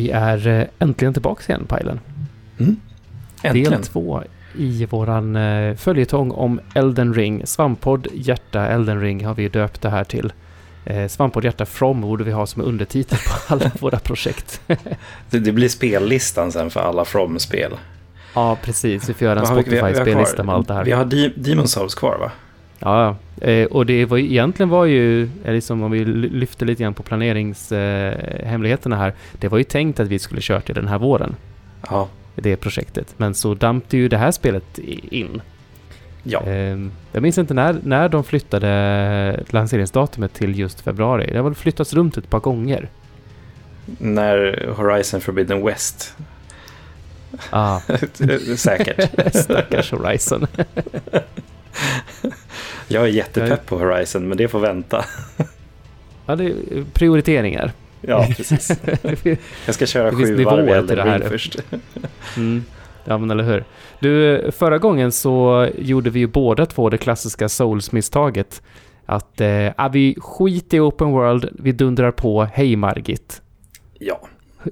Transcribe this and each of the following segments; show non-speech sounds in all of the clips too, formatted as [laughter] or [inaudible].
Vi är eh, äntligen tillbaka igen, Pajlen. Mm. Äntligen. Del två i våran eh, följetong om Elden Ring. Svamppodd Hjärta Elden Ring har vi döpt det här till. Eh, Svamppodd Hjärta From borde vi ha som undertitel på [laughs] alla våra projekt. det, det, blir spellistan sen för alla From-spel. Ja, precis. Vi får göra en Spotify-spellista med allt det här. Vi har Demon Souls kvar, va? Ja, eh, och det var egentligen var ju, liksom om vi lyfter lite grann på planeringshemligheterna eh, här, det var ju tänkt att vi skulle köra till den här våren. Ja. Det projektet. Men så dampte ju det här spelet in. Ja. Eh, jag minns inte när, när de flyttade lanseringsdatumet till just februari. Det har väl flyttats runt ett par gånger. När Horizon Forbidden West Ah. [laughs] Säkert. [laughs] Stackars Horizon. [laughs] Jag är jättepepp på Horizon, men det får vänta. [laughs] ja, det är prioriteringar. Ja, precis. [laughs] Jag ska köra sju varv i Elden Ring först. [laughs] mm. Ja, men eller hur. Du, förra gången så gjorde vi ju båda två det klassiska Souls-misstaget. Att eh, vi skiter i open world, vi dundrar på Hej Margit. Ja.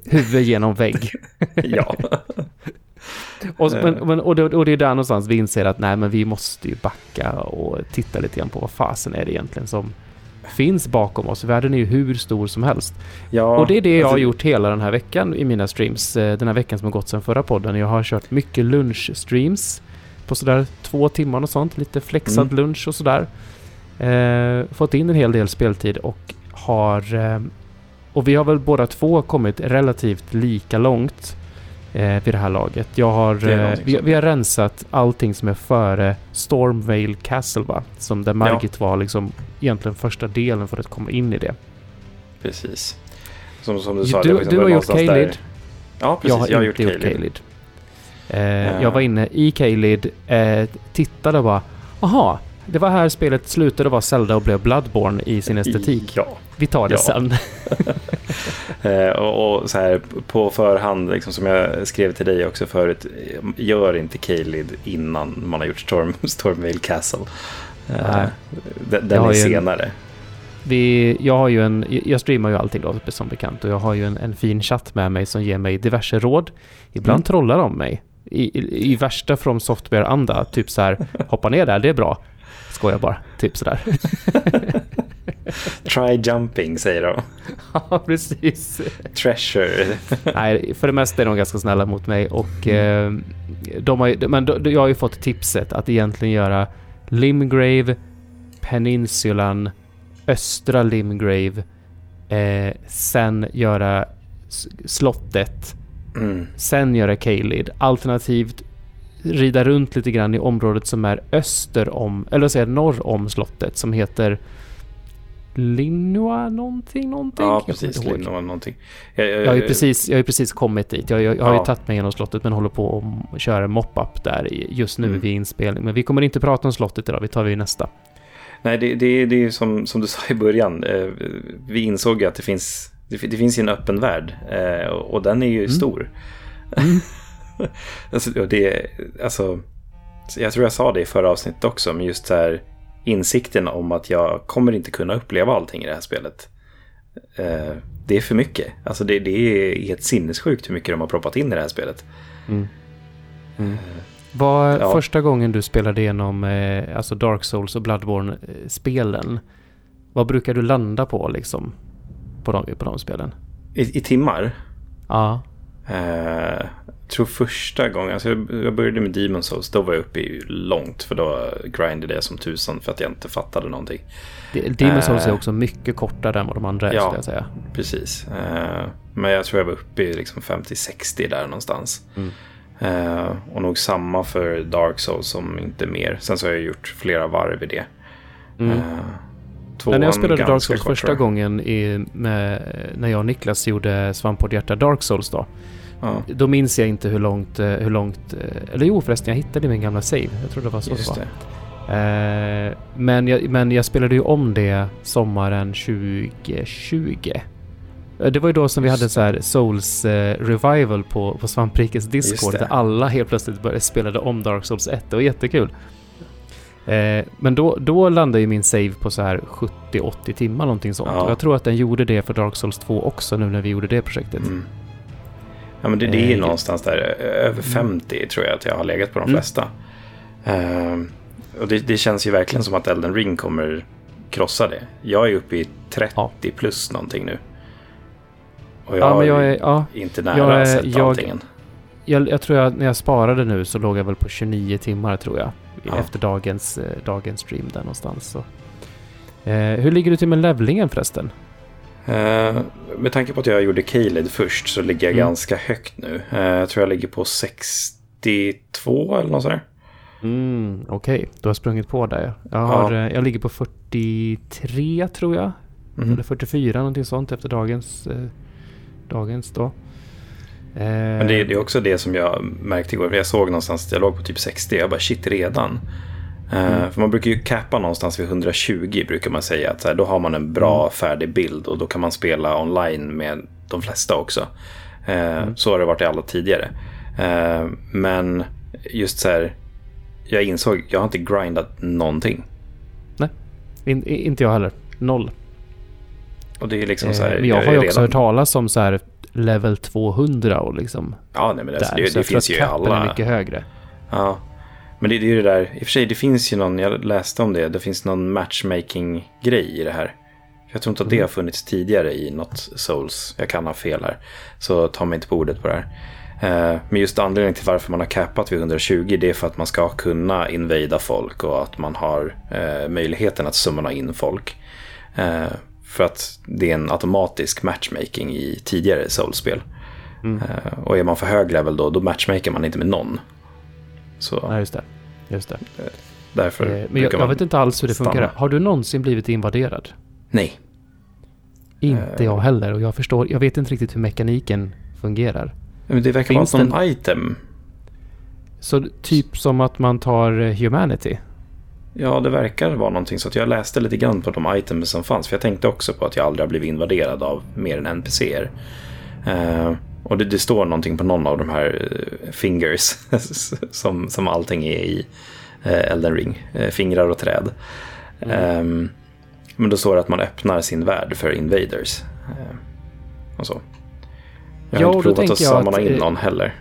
Huvud genom vägg. ja. Och, men, men, och, det, och det är där någonstans vi inser att nej, men vi måste ju backa och titta lite grann på vad fasen är det egentligen som finns bakom oss. Världen är ju hur stor som helst. Ja, och det är det jag har alltså- gjort hela den här veckan i mina streams. Eh, den här veckan som har gått sedan förra podden. Jag har kört mycket lunchstreams på sådär två timmar och sånt. Lite flexad mm. lunch och sådär. Eh, fått in en hel del speltid och har... Eh, och vi har väl båda två kommit relativt lika långt eh, vid det här laget. Jag har, eh, vi, vi, har rensat allting som är före Stormvale Castle va? Som där Margit ja. var liksom egentligen första delen för att komma in i det. Precis. Som, som du sa. Du, liksom du har gjort Kalid. Ja, precis. Jag har, jag har gjort, Kalid. Eh, uh. Jag var inne i Kalid, eh, tittade och bara, aha, det var här spelet slutade vara Zelda och blev Bloodborne i sin estetik. Ja. Vi tar det ja. sen. [laughs] eh, och, och, så här på förhand, liksom, som jag skrev till dig också förut, gör inte Kalid innan man har gjort Storm, [laughs] Stormvale Castle. Eh, den, den är senare. En, vi, jag, har ju en, jag streamar ju allting då som bekant och jag har ju en, en fin chatt med mig som ger mig diverse råd. Ibland mm. trollar de mig. I, i, i värsta From Software-anda, typ så här, hoppa ner där, det är bra. Skojar bara, typ sådär. [laughs] Try jumping säger de. [laughs] ja, precis. Treasure. Nej, för det mesta är de ganska snälla mot mig och eh, de har, men de, jag har ju fått tipset att egentligen göra Limgrave, Peninsulan, Östra Limgrave, eh, sen göra slottet, mm. sen göra Kalid. Alternativt rida runt lite grann i området som är öster om, eller vad säger norr om slottet som heter Linua någonting, någonting? Ja, precis. Linua någonting. Jag, jag, jag, har ju precis, jag har ju precis kommit dit. Jag, jag, jag har ju tagit mig genom slottet men håller på att köra mop-up där just nu mm. vid inspelning. Men vi kommer inte prata om slottet idag, vi tar det i nästa. Nej, det, det, det är ju som, som du sa i början. Eh, vi insåg ju att det finns, det, det finns en öppen värld eh, och den är ju mm. stor. Mm. [laughs] [laughs] alltså, det, alltså, jag tror jag sa det i förra avsnittet också, men just så här insikten om att jag kommer inte kunna uppleva allting i det här spelet. Eh, det är för mycket. Alltså det, det är helt sinnessjukt hur mycket de har proppat in i det här spelet. Mm. Mm. Eh, Var ja. första gången du spelade igenom eh, alltså Dark Souls och Bloodborne-spelen, vad brukar du landa på liksom? På de, på de spelen? I, i timmar? Ja. Uh, tror första gången, alltså jag började med Demon Souls, då var jag uppe i långt för då grindade jag som tusan för att jag inte fattade någonting. Demon Souls är eh, också mycket kortare än vad de andra är, ja, jag säga. precis. Uh, men jag tror jag var uppe i liksom 50-60 där någonstans. Mm. Uh, och nog samma för Dark Souls som inte mer. Sen så har jag gjort flera varv i det. Mm. när jag spelade Dark Souls första gången i, med, när jag och Niklas gjorde Svamppodd Hjärta Dark Souls då. Ja. Då minns jag inte hur långt, eh, hur långt... Eh, eller jo förresten, jag hittade min gamla save. Jag tror det var så Just det var. Eh, men, jag, men jag spelade ju om det sommaren 2020. Det var ju då som vi hade så här Souls eh, Revival på, på Svamprikes Discord där alla helt plötsligt började spela om Dark Souls 1. Det var jättekul. Eh, men då, då landade ju min save på så här 70-80 timmar någonting sånt. Ja. Och jag tror att den gjorde det för Dark Souls 2 också nu när vi gjorde det projektet. Mm. Ja, men det, det är eh, någonstans där över 50 mm. tror jag att jag har legat på de mm. flesta. Uh, och det, det, känns ju verkligen som att Elden Ring kommer krossa det. Jag är uppe i 30 ja. plus någonting nu. Och jag, ja, men jag är ja, inte nära jag är, sett jag, allting än. Jag, jag, tror att när jag sparade nu så låg jag väl på 29 timmar tror jag. Ja. Efter dagens, eh, dagens stream där någonstans. Så. Eh, hur ligger du till med levlingen förresten? Eh, med tanke på att jag gjorde Kaled först så ligger jag mm. ganska högt nu. Eh, jag tror jag ligger på 62 eller något sådär. Mm, Okej, okay. du har sprungit på där. Jag, har, ja. Eh, jag ligger på 43 tror jag. Mm. Eller 44 någonting sånt efter dagens, eh, dagens då. Men det, det, är också det som jag märkte igår. Jag såg någonstans att jag låg på typ 60. Jag bara shit redan. Mm. För man brukar ju cappa någonstans vid 120 brukar man säga. Att så här, då har man en bra mm. färdig bild och då kan man spela online med de flesta också. Eh, mm. Så har det varit i alla tidigare. Eh, men just så här, jag insåg, jag har inte grindat någonting. Nej, In, inte jag heller. Noll. Och det är liksom så här, men jag, jag har ju också redan... hört talas om så här level 200 och liksom. Ja, nej, men alltså, det, det, det finns ju alla. är mycket högre. Ja, men det, det är ju det där, i och för sig det finns ju någon, jag läste om det, det finns någon matchmaking-grej i det här. Jag tror inte att det har funnits tidigare i något Souls. Jag kan ha fel här. Så ta mig inte på ordet på det här. Eh, men just anledningen till varför man har capat vid 120 det är för att man ska kunna invada folk och att man har eh, möjligheten att summona in folk. Eh, för att det är en automatisk matchmaking i tidigare Souls-spel. Mm. Och är man för hög level då, då matchmakar man inte med någon. Så, ja, just det. Just det. Eh, därför eh, Men jag, jag vet inte alls hur det stanna. funkar. Har du någonsin blivit invaderad? Nej. Inte eh. jag heller. Och jag förstår, jag vet inte riktigt hur mekaniken fungerar. Men det verkar Finns vara den... item. Så typ som att man tar eh, Humanity? Ja, det verkar vara någonting. Så att jag läste lite grann på de items som fanns. För jag tänkte också på att jag aldrig har blivit invaderad av mer än NPCer. Uh, och det, det, står någonting på någon av de här uh, fingers [laughs] som, som allting är i uh, Elden Ring. Uh, fingrar och träd. Mm. Um, men då står det att man öppnar sin värld för invaders. och så. Jag har ja, inte provat att samla in någon heller.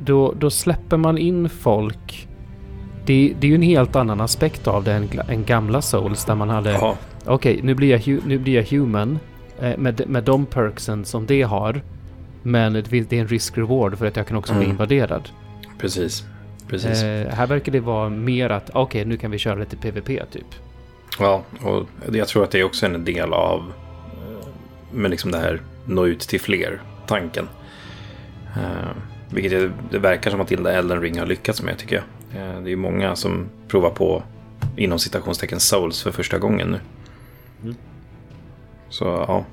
Då, då släpper man in folk. Det, det är ju en helt annan aspekt av det än, än gamla Souls där man hade... Okej, okay, nu, blir jag, nu blir jag human. Med, med de perksen som det har. Men det är en risk-reward för att jag kan också mm. bli invaderad. Precis. Precis. Eh, här verkar det vara mer att okej, okay, nu kan vi köra lite PVP typ. Ja, och jag tror att det är också en del av eh, med liksom det här nå ut till fler-tanken. Eh, vilket det, det verkar som att Elden Ring har lyckats med tycker jag. Eh, det är många som provar på inom citationstecken Souls för första gången nu. Mm. Så ja.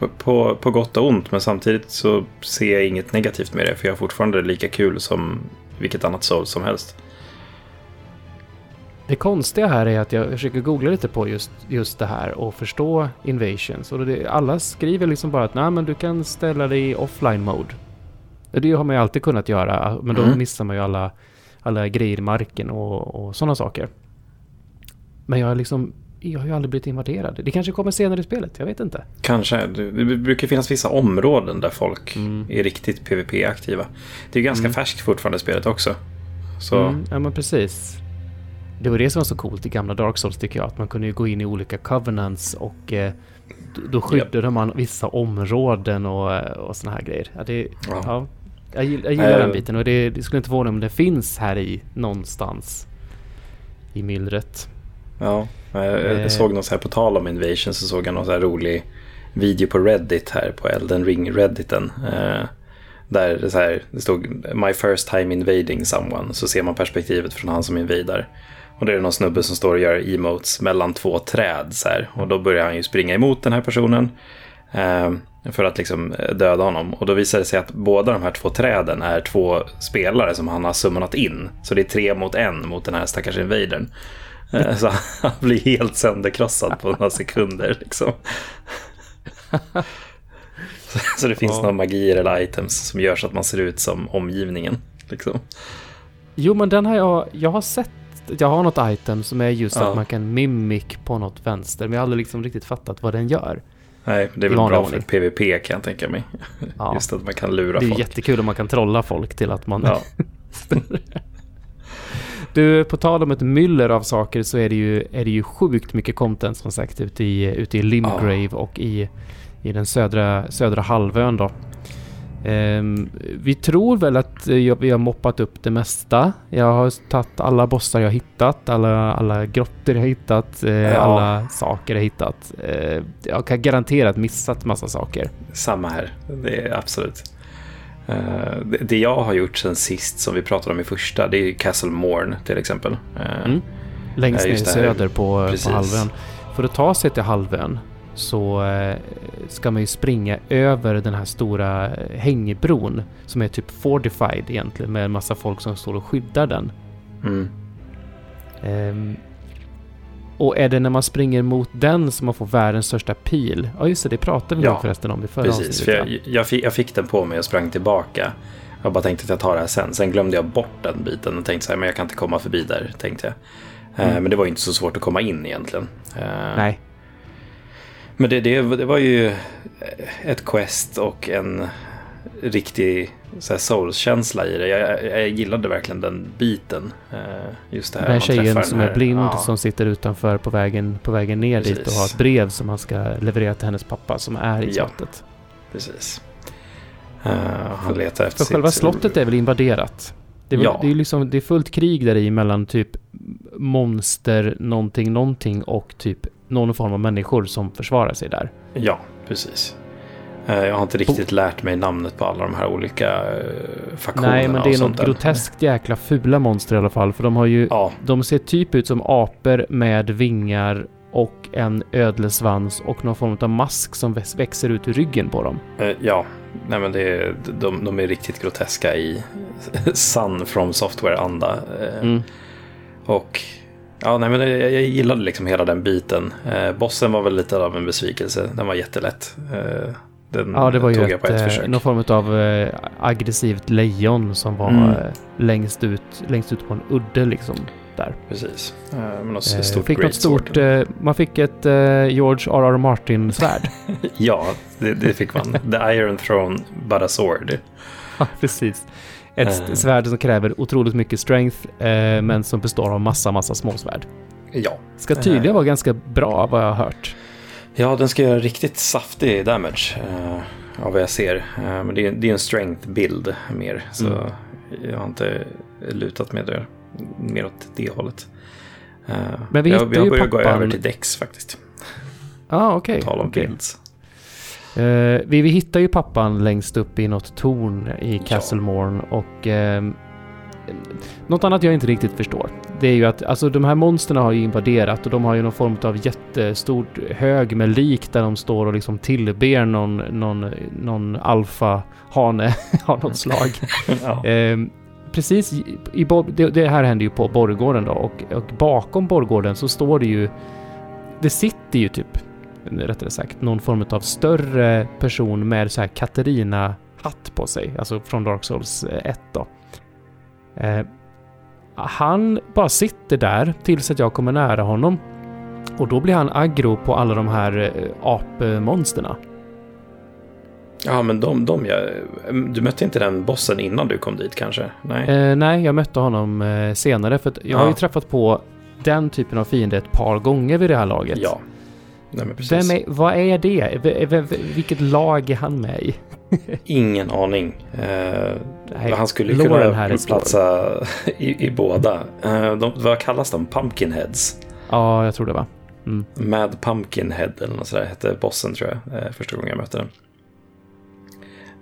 På, på, på, gott och ont, men samtidigt så ser jag inget negativt med det. För jag har fortfarande lika kul som vilket annat soul som helst. Det konstiga här är att jag försöker googla lite på just, just det här och förstå invasions. Och det, alla skriver liksom bara att Nej, men du kan ställa dig i offline mode. Det har man ju alltid kunnat göra, men då mm. missar man ju alla, alla grejer i marken och, och sådana saker. Men jag har liksom jag har ju aldrig blivit invaderad. Det kanske kommer senare i spelet, jag vet inte. Kanske. Det brukar finnas vissa områden där folk mm. är riktigt PVP-aktiva. Det är ganska mm. färskt fortfarande spelet också. Så... Mm, ja, men precis. Det var det som var så coolt i gamla Dark Souls tycker jag. Att man kunde gå in i olika covenants och eh, då skyddade yep. man vissa områden och, eh, och såna här grejer. Ja, det, ja. ja jag, jag gillar äh, den biten och det, det skulle inte förvåna om det finns här i någonstans i myllret. Ja, jag, jag såg något så här på tal om Invasion så såg jag någon så här rolig video på Reddit här på Elden Ring Redditen. Eh, där det, så här, det stod My first time invading someone. Så ser man perspektivet från han som invadar. Och det är någon snubbe som står och gör emotes mellan två träd. Så här. Och då börjar han ju springa emot den här personen. Eh, för att liksom döda honom. Och då visar det sig att båda de här två träden är två spelare som han har summonat in. Så det är tre mot en mot den här stackars invadern. Eh, så han blir helt sönderkrossad på några sekunder. Liksom. Så det finns ja. några magier eller items som gör så att man ser ut som omgivningen. Liksom. Jo, men den har jag, jag har sett. Jag har något item som är just ja. att man kan mimic på något vänster. Men jag har aldrig liksom riktigt fattat vad den gör. Nej, det är väl bra för PVP kan jag tänka mig. Ja. Just att man kan lura folk. Det är folk. jättekul om man kan trolla folk till att man... Ja. [laughs] [laughs] du, på tal om ett myller av saker så är det ju, är det ju sjukt mycket content som sagt ute i, ute i Limgrave ja. och i, i den södra, södra halvön då. Um, vi tror väl att uh, vi har moppat upp det mesta. Jag har tagit alla bossar jag hittat, alla, alla grottor jag hittat, uh, ja. alla saker jag hittat. Uh, jag kan garanterat missat massa saker. Samma här, det är absolut. Det, det, jag har gjort sen sist som vi pratade om i första, det är Castle Morn till exempel. Mm. Längst ner i söder på, på halvön. För att ta sig till halvön så eh, ska man ju springa över den här stora eh, hängbron som är typ fortified egentligen med en massa folk som står och skyddar den. Mm. Och är det när man springer mot den som man får världens största pil? Ja just det, det pratade vi ja, förresten om i förra precis. Precis, jag, jag, fick, jag fick den på mig och sprang tillbaka. Jag bara tänkte att jag tar det här sen. Sen glömde jag bort den biten och tänkte så här, men jag kan inte komma förbi där, tänkte jag. Mm. Uh, men det var inte så svårt att komma in egentligen. Uh, Nej. Men det, det, det var ju ett quest och en riktig Souls-känsla i det. Jag, jag, gillade verkligen den biten. Eh, just det här. Den här tjejen som är blind ja. som sitter utanför på vägen, på vägen ner Precis. dit och har ett brev som han ska leverera till hennes pappa som är i slottet. Ja. Precis. Uh, han letar efter För sitt... själva slottet är väl invaderat? Det är, ja. det är, liksom, det är fullt krig där i mellan typ monster, någonting, någonting och typ någon form av människor som försvarar sig där. Ja, precis. Eh, jag har inte riktigt lärt mig namnet på alla de här olika eh, faktionerna. Nej, men det är något där. groteskt jäkla fula monster i alla fall. För de har ju... Ja. De ser typ ut som apor med vingar och en ödlesvans och någon form av mask som växer ut ur ryggen på dem. Eh, ja, nej men det är, de, de är riktigt groteska i [laughs] Sun from Software-anda. Mm. Och Ja, nej, men jag, jag gillade liksom hela den biten. Bossen var väl lite av en besvikelse. Den var jättelätt. Den ja, det var ju ett, ett eh, någon form av eh, aggressivt lejon som var mm. Eh, längst, ut, längst ut på en udde liksom. Där. Precis. Men något stort fick något stort, man fick ett George R.R. Martin-svärd. [laughs] ja, det, det, fick man. The Iron Throne, but a sword. [laughs] ja, precis. Ett uh. svärd som kräver otroligt mycket strength, men som består av massa, massa småsvärd. Ja. Ska tydligen vara ganska bra, vad jag har hört. Ja, den ska göra riktigt saftig damage, uh, av vad jag ser. Uh, men det är, det är en strength-bild mer, så mm. jag har inte lutat med det mer åt det hållet. Uh, men vi jag, jag börjar pappan... gå över till Dex faktiskt. Ja, ah, okej. Okay. Tal om okay. builds. Uh, vi, vi hittar ju pappan längst upp i något torn i Castlemorn ja. och uh, något annat jag inte riktigt förstår. Det är ju att alltså, de här monstren har ju invaderat och de har ju någon form av jättestort hög med lik där de står och liksom tillber någon, någon, någon alfa-hane [laughs] av något slag. [laughs] ja. uh, precis i, det, det, här händer ju på borggården då och, och bakom borggården så står det ju det sitter ju typ rättare sagt, någon form av större person med så här Katarina-hatt på sig, alltså från Dark Souls 1 eh, då. Eh, han bara sitter där tills att jag kommer nära honom. Och då blir han aggro på alla de här eh, apmonsterna. Ja, men de, de ja. Du mötte inte den bossen innan du kom dit kanske? Nej, eh, nej jag mötte honom eh, senare. För jag ja. har ju träffat på den typen av fiende ett par gånger vid det här laget. Ja. Nej, Vem är, vad är det? V vilket lag är han med i? [laughs] Ingen aning. Uh, Nej, han skulle kunna platsa [laughs] i, i, båda. Uh, de, vad kallas de? Pumpkinheads? Ja, jag tror det va. Mm. Mad Pumpkinhead eller något sådär hette bossen tror jag. Uh, första gången jag mötte den.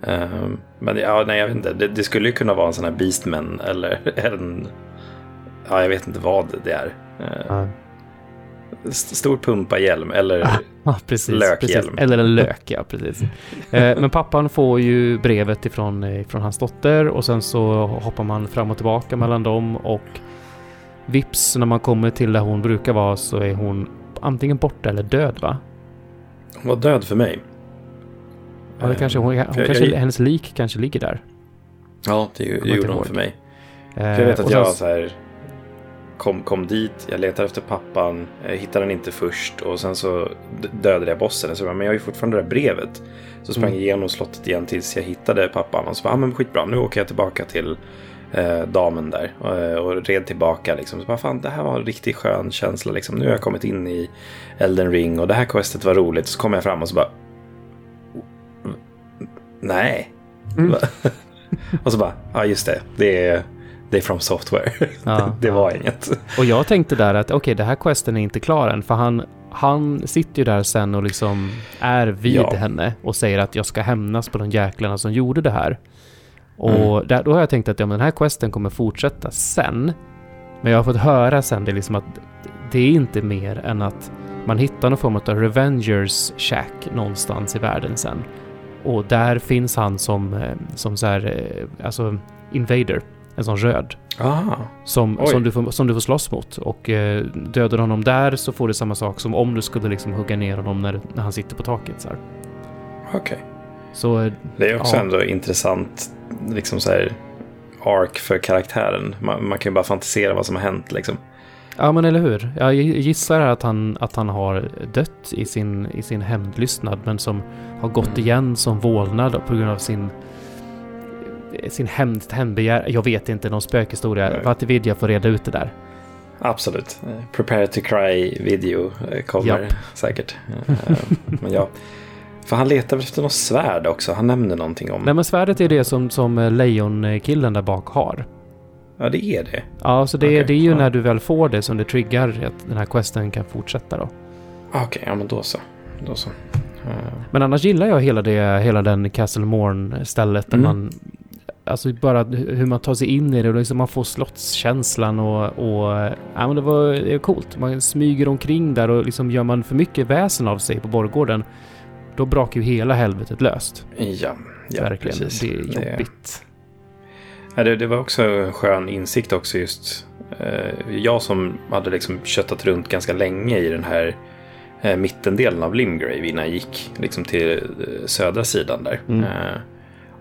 Uh, men ja, nej, jag vet inte. Det, det, skulle ju kunna vara en sån här Beastman eller [laughs] en... Ja, jag vet inte vad det är. Uh, stor pumpahjälm eller ja, precis, lökhjälm. Precis. Eller en lök, ja precis. [laughs] Eh, men pappan får ju brevet ifrån, ifrån hans dotter och sen så hoppar man fram och tillbaka mellan dem och vips när man kommer till där hon brukar vara så är hon antingen borta eller död va? Hon var död för mig. Ja, det kanske, hon, hon jag, kanske, jag, hennes lik kanske ligger där. Ja, det, det gjorde hon för mig. För jag vet att jag så här kom, kom dit, jag letade efter pappan, jag hittade den inte först och sen så dödade jag bossen. Så bara, men jag har ju fortfarande det där brevet. Så sprang jag mm. igenom slottet igen tills jag hittade pappan och så bara, ah, men skitbra, nu åker jag tillbaka till eh, damen där och, och red tillbaka. Liksom. Så bara, fan, det här var en riktigt skön känsla. Liksom. Nu har jag kommit in i Elden Ring och det här questet var roligt. Så kom jag fram och så bara, nej. Mm. [laughs] och så bara, ja just det, det är det är from software. [laughs] Ja, det var inget. Och jag tänkte där att okej, okay, det här questen är inte klar än. För han, han sitter ju där sen och liksom är vid ja. henne och säger att jag ska hämnas på de jäklarna som gjorde det här. Och mm. där, då har jag tänkt att ja, men den här questen kommer fortsätta sen. Men jag har fått höra sen det liksom att det är inte mer än att man hittar någon form av Revengers Shack någonstans i världen sen. Och där finns han som, eh, som så här, eh, alltså invader en sån röd. Aha. Som, som, du får, som du får slåss mot. Och eh, dödar du honom där så får du samma sak som om du skulle liksom hugga ner honom när, när han sitter på taket. Okej. Okay. Så... Eh, det är också ja. ändå intressant, liksom så här, ark för karaktären. Man, man kan ju bara fantisera vad som har hänt liksom. Ja, men eller hur? Jag gissar att han, att han har dött i sin, i sin hämndlystnad, men som har gått mm. igen som vålnad på grund av sin sin hämnd, hämndbegär. Jag vet inte, någon spökhistoria. Nej. Vattenvidja får reda ut det där. Absolut. Eh, prepare to cry video eh, kommer Japp. säkert. Eh, men ja. För han letar efter något svärd också. Han nämner någonting om... Nej men svärdet är det som, som lejonkillen där bak har. Ja det är det? Ja, så det, okay. det är ju ja. när du väl får det som det triggar att den här questen kan fortsätta då. Okej, okay, ja men då så. Då så. Men annars gillar jag hela, det, hela den Castle Morn-stället där mm. man Alltså bara hur man tar sig in i det och liksom man får slottskänslan och, och ja men det var, det var coolt. Man smyger omkring där och liksom gör man för mycket väsen av sig på borggården då brakar ju hela helvetet löst. Ja, ja Verkligen. Precis. Det är jobbigt. Ja, det, det var också en skön insikt också just. Eh, jag som hade liksom köttat runt ganska länge i den här eh, mittendelen av Limgrave innan jag gick liksom till eh, södra sidan där. Mm.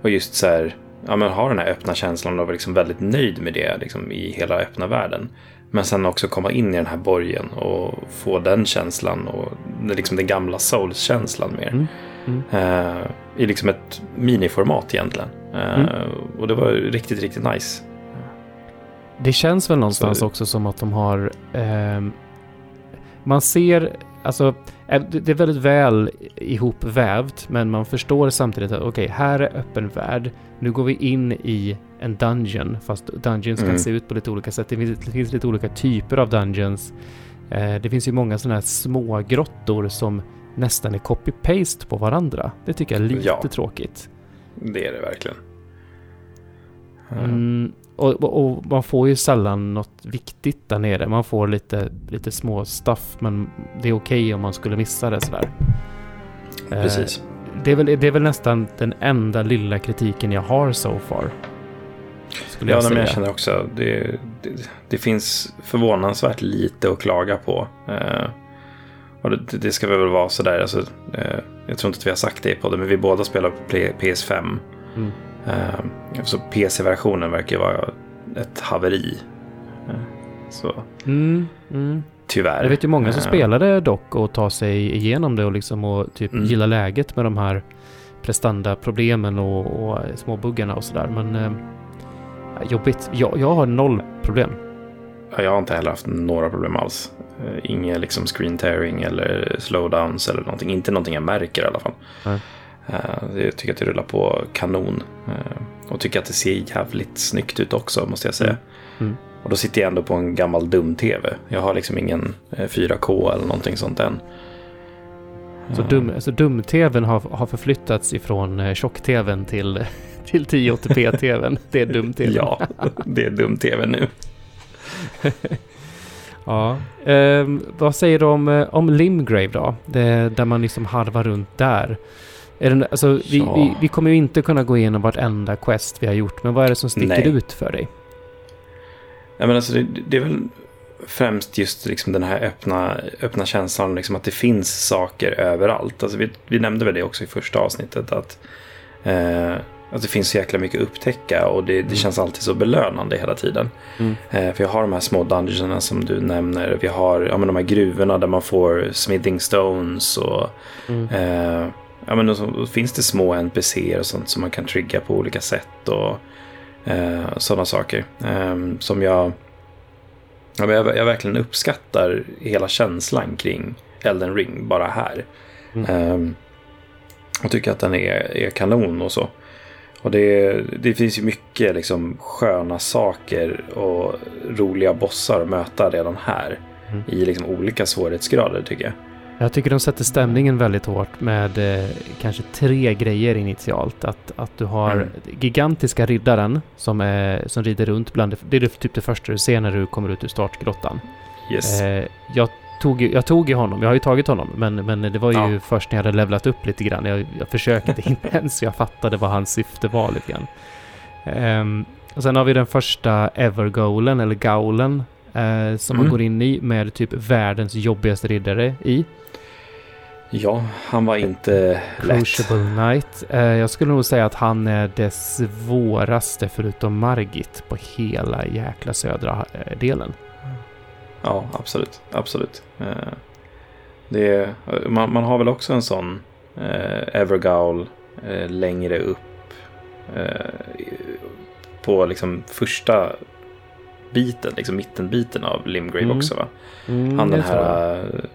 Och just så här ja, men har den här öppna känslan och vara liksom väldigt nöjd med det liksom, i hela öppna världen. Men sen också komma in i den här borgen och få den känslan och liksom den gamla Souls-känslan mer. Mm. Mm. Uh, I liksom ett miniformat egentligen. Uh, mm. Och det var riktigt, riktigt nice. Det känns väl någonstans Så... också som att de har... Uh, man ser, alltså det är väldigt väl ihopvävt, men man förstår samtidigt att okej, okay, här är öppen värld. Nu går vi in i en dungeon, fast dungeons mm. kan se ut på lite olika sätt. Det finns, det finns lite olika typer av dungeons. Eh, det finns ju många sådana här små grottor som nästan är copy-paste på varandra. Det tycker jag är lite ja, tråkigt. Det är det verkligen. Mm, och, och, man får ju sällan något viktigt där nere. Man får lite, lite små stuff, men det är okej okay om man skulle missa det sådär. Precis. Eh, det, är väl, det är väl nästan den enda lilla kritiken jag har so far. Skulle ja, jag, men jag känner också det, det, det finns förvånansvärt lite att klaga på. Eh, och det, det, ska väl vara sådär, alltså, eh, jag tror inte att vi har sagt det på det, men vi båda spelar på PS5. Mm. Uh, så PC-versionen verkar vara ett haveri. Uh, så. Mm, mm. Tyvärr. Jag vet ju många som uh, spelade dock och tar sig igenom det och liksom och typ mm. gillar läget med de här prestanda-problemen och, och småbuggarna och sådär. Men uh, jobbigt. Jag, jag har noll problem. Jag har inte heller haft några problem alls. Inga liksom screen tearing eller slowdowns eller någonting. Inte någonting jag märker i alla fall. Eh, jag tycker att det rullar på kanon. Eh, och tycker att det ser jävligt snyggt ut också måste jag säga. Mm. Mm. Och då sitter jag ändå på en gammal dum-tv. Jag har liksom ingen 4K eh, eller någonting sånt än. Så dum, alltså dum-tvn har, har förflyttats ifrån tjock-tvn till, [laughs] till 1080p-tvn? [laughs] Det är dum-tvn? ja, det är dum-tvn nu. [laughs] ja. Eh, vad säger du om, om Limgrave då? Det, där man liksom harvar runt där. Är det, alltså, vi, vi, vi, kommer ju inte kunna gå igenom vartenda quest vi har gjort, men vad är det som sticker Nej. ut för dig? Ja, men alltså, det, det, är väl främst just liksom den här öppna, öppna känslan, liksom att det finns saker överallt. Alltså, vi, vi nämnde väl det också i första avsnittet, att eh, Alltså det finns så jäkla mycket att upptäcka och det, det mm. känns alltid så belönande hela tiden. Mm. Eh, för jag har de här små dungeonerna som du nämner. Vi har ja, men de här gruvorna där man får smithing stones och mm. eh, ja, men då finns det små NPCer och sånt som man kan trigga på olika sätt och eh, sådana saker. Eh, som jag, ja, jag, jag verkligen uppskattar hela känslan kring Elden Ring bara här. Mm. Eh, och tycker att den är, är kanon och så. Och det, det finns ju mycket liksom sköna saker och roliga bossar att möta redan här. Mm. I liksom olika svårighetsgrader tycker jag. Jag tycker de sätter stämningen väldigt hårt med eh, kanske tre grejer initialt. Att, att du har mm. gigantiska riddaren som, är, som rider runt bland det, är typ det första du ser när du kommer ut ur startgrottan. Yes. Eh, jag, tog, jag tog ju honom, jag har ju tagit honom, men, men det var ju ja. först när jag hade levlat upp lite grann. Jag, jag försökte [laughs] inte ens, jag fattade vad hans syfte var lite grann. Um, och sen har vi den första Evergoalen, eller Gaulen, eh, som mm. man går in i med typ världens jobbigaste riddare i. Ja, han var inte lätt. Crucible Knight. Eh, jag skulle nog säga att han är det svåraste förutom Margit på hela jäkla södra eh, delen. Ja, absolut. Absolut. Eh, det, man, man har väl också en sån eh, Evergaul eh, längre upp eh, på liksom första biten, liksom mittenbiten av Limgrave mm. också va? Mm, han den här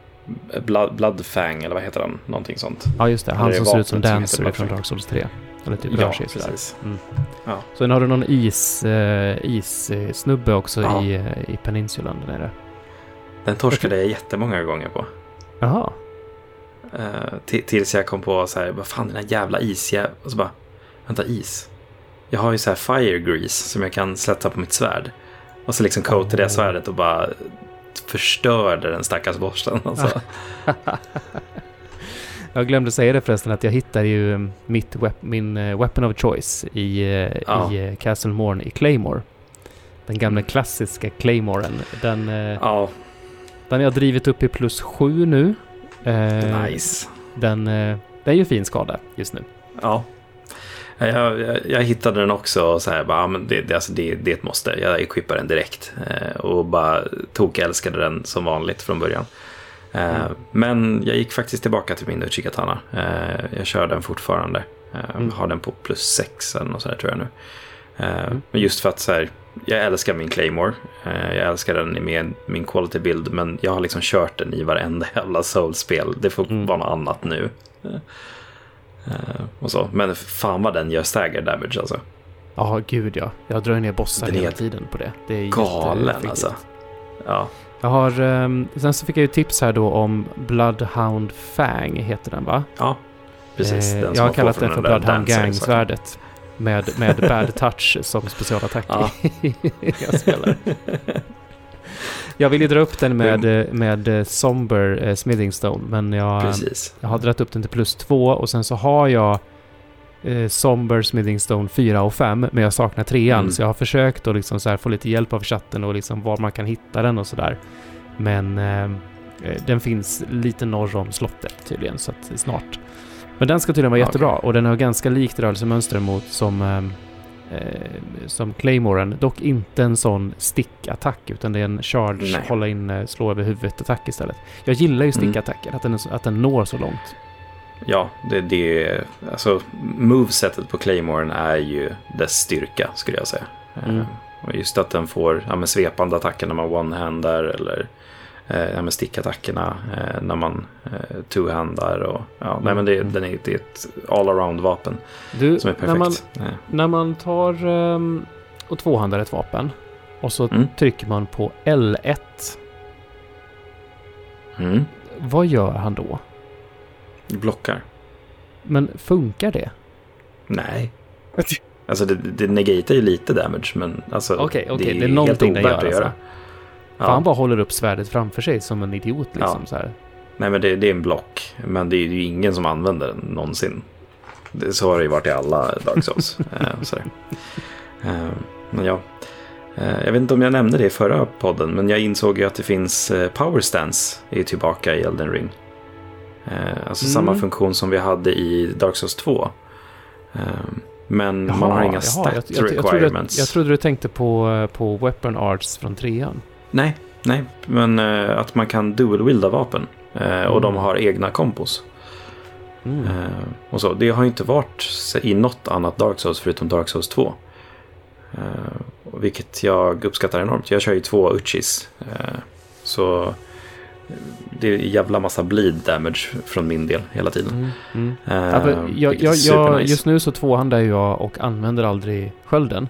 Blood, Bloodfang eller vad heter han? Någonting sånt. Ja just det, han som ser ut som Dancer från Dark Souls 3. Eller typ ja, sig precis. Mm. Ja. Sen har du någon is, uh, is-snubbe också ja. i, i peninsulan där nere. Den torskade jag jättemånga gånger på. Jaha. Uh, tills jag kom på så här, vad fan den här jävla isjäveln. Och så bara, vänta is. Jag har ju så här fire grease som jag kan slätta på mitt svärd. Och så liksom coatade jag svärdet och bara förstörde den stackars borsten. Alltså. [laughs] jag glömde säga det förresten att jag hittade ju mitt wep min uh, weapon of choice i, uh, ja. i uh, Castle Morn i Claymore. Den gamla mm. klassiska Claymoren. Den, ja. den har jag drivit upp i plus sju nu. nice. Den, den gör fin skada just nu. Ja. Jag, jag, jag, hittade den också och så här, bara, men det, det, alltså det, det är ett måste. Jag equippade den direkt eh, och bara tog älskade den som vanligt från början. Eh, mm. Men jag gick faktiskt tillbaka till min Uchikatana. Eh, jag kör den fortfarande. Eh, mm. Har den på plus 6 eller något sådär tror jag nu. Eh, mm. Men just för att så här, jag älskar min Claymore. Eh, jag älskar den med min quality build men jag har liksom kört den i varenda [laughs] jävla soul-spel. Det får mm. vara något annat nu. Uh, och så. Men fan vad den gör stagger damage alltså. Ja, gud ja. Jag drar ner bossar hela tiden på det. Det är galen alltså. Ja. Jag har, um, sen så fick jag ju tips här då om Bloodhound Fang, heter den va? Ja, precis. Eh, jag har kallat den för Bloodhound Gang-svärdet. Med, med bad touch som specialattack ja. [laughs] jag spelar. [laughs] Jag vill ju dra upp den med, mm. med eh, Somber eh, Smithing Stone, men jag, jag har dragit upp den till plus två och sen så har jag eh, Somber Smithing Stone 4 och 5, men jag saknar trean. Mm. Så jag har försökt att liksom så få lite hjälp av chatten och liksom var man kan hitta den och sådär. Men eh, eh, den finns lite norr om slottet tydligen, så att snart. Men den ska tydligen vara okay. jättebra och den har ganska likt rörelsemönster mot som eh, eh, som Claymoren. Dock inte en sån stickattack utan det är en charge, Nej. hålla in, eh, slå över huvudet attack istället. Jag gillar ju mm. stickattacker, mm. att, den, att den når så långt. Ja, det, det alltså movesetet på Claymoren är ju dess styrka skulle jag säga. Mm. Eh, och just att den får ja, svepande attacker när man one-handar eller eh, med stickattackerna eh, när man eh, two-handar. Och, ja, mm. nej, men det, den är, det är ett all-around-vapen som är perfekt. När man, ja. när man tar um, och tvåhandar ett vapen och så mm. trycker man på L1. Mm. Vad gör han då? Blockar. Men funkar det? Nej. [laughs] Alltså det, det negatar ju lite damage men alltså okay, okay. det, är det är någonting helt ovärt att göra. Alltså. Ja. han bara håller upp svärdet framför sig som en idiot liksom ja. så här. Nej men det, det, är en block. Men det är ju ingen som använder den någonsin. Det, så har det ju varit i alla Dark Souls. [laughs] eh, men ja. Eh, jag vet inte om jag nämnde det i förra podden. Men jag insåg ju att det finns eh, Power Stance. Är tillbaka i Elden Ring. Eh, alltså mm. samma funktion som vi hade i Dark Souls 2. Men jaha, man har inga stat jag, jag, jag, requirements. Trodde, jag trodde du tänkte på, på Weapon Arts från trean. Nej, nej. Men uh, att man kan dual-wielda vapen. Mm. Och de har egna kompos. Mm. Uh, och så. Det har inte varit i något annat Dark Souls förutom Dark Souls 2. vilket jag uppskattar enormt. Jag kör ju två Uchis. så det är en jävla massa bleed damage från min del hela tiden. Mm, mm. Uh, alltså, jag, jag, jag, just nu så tvåhandar jag och använder aldrig skölden.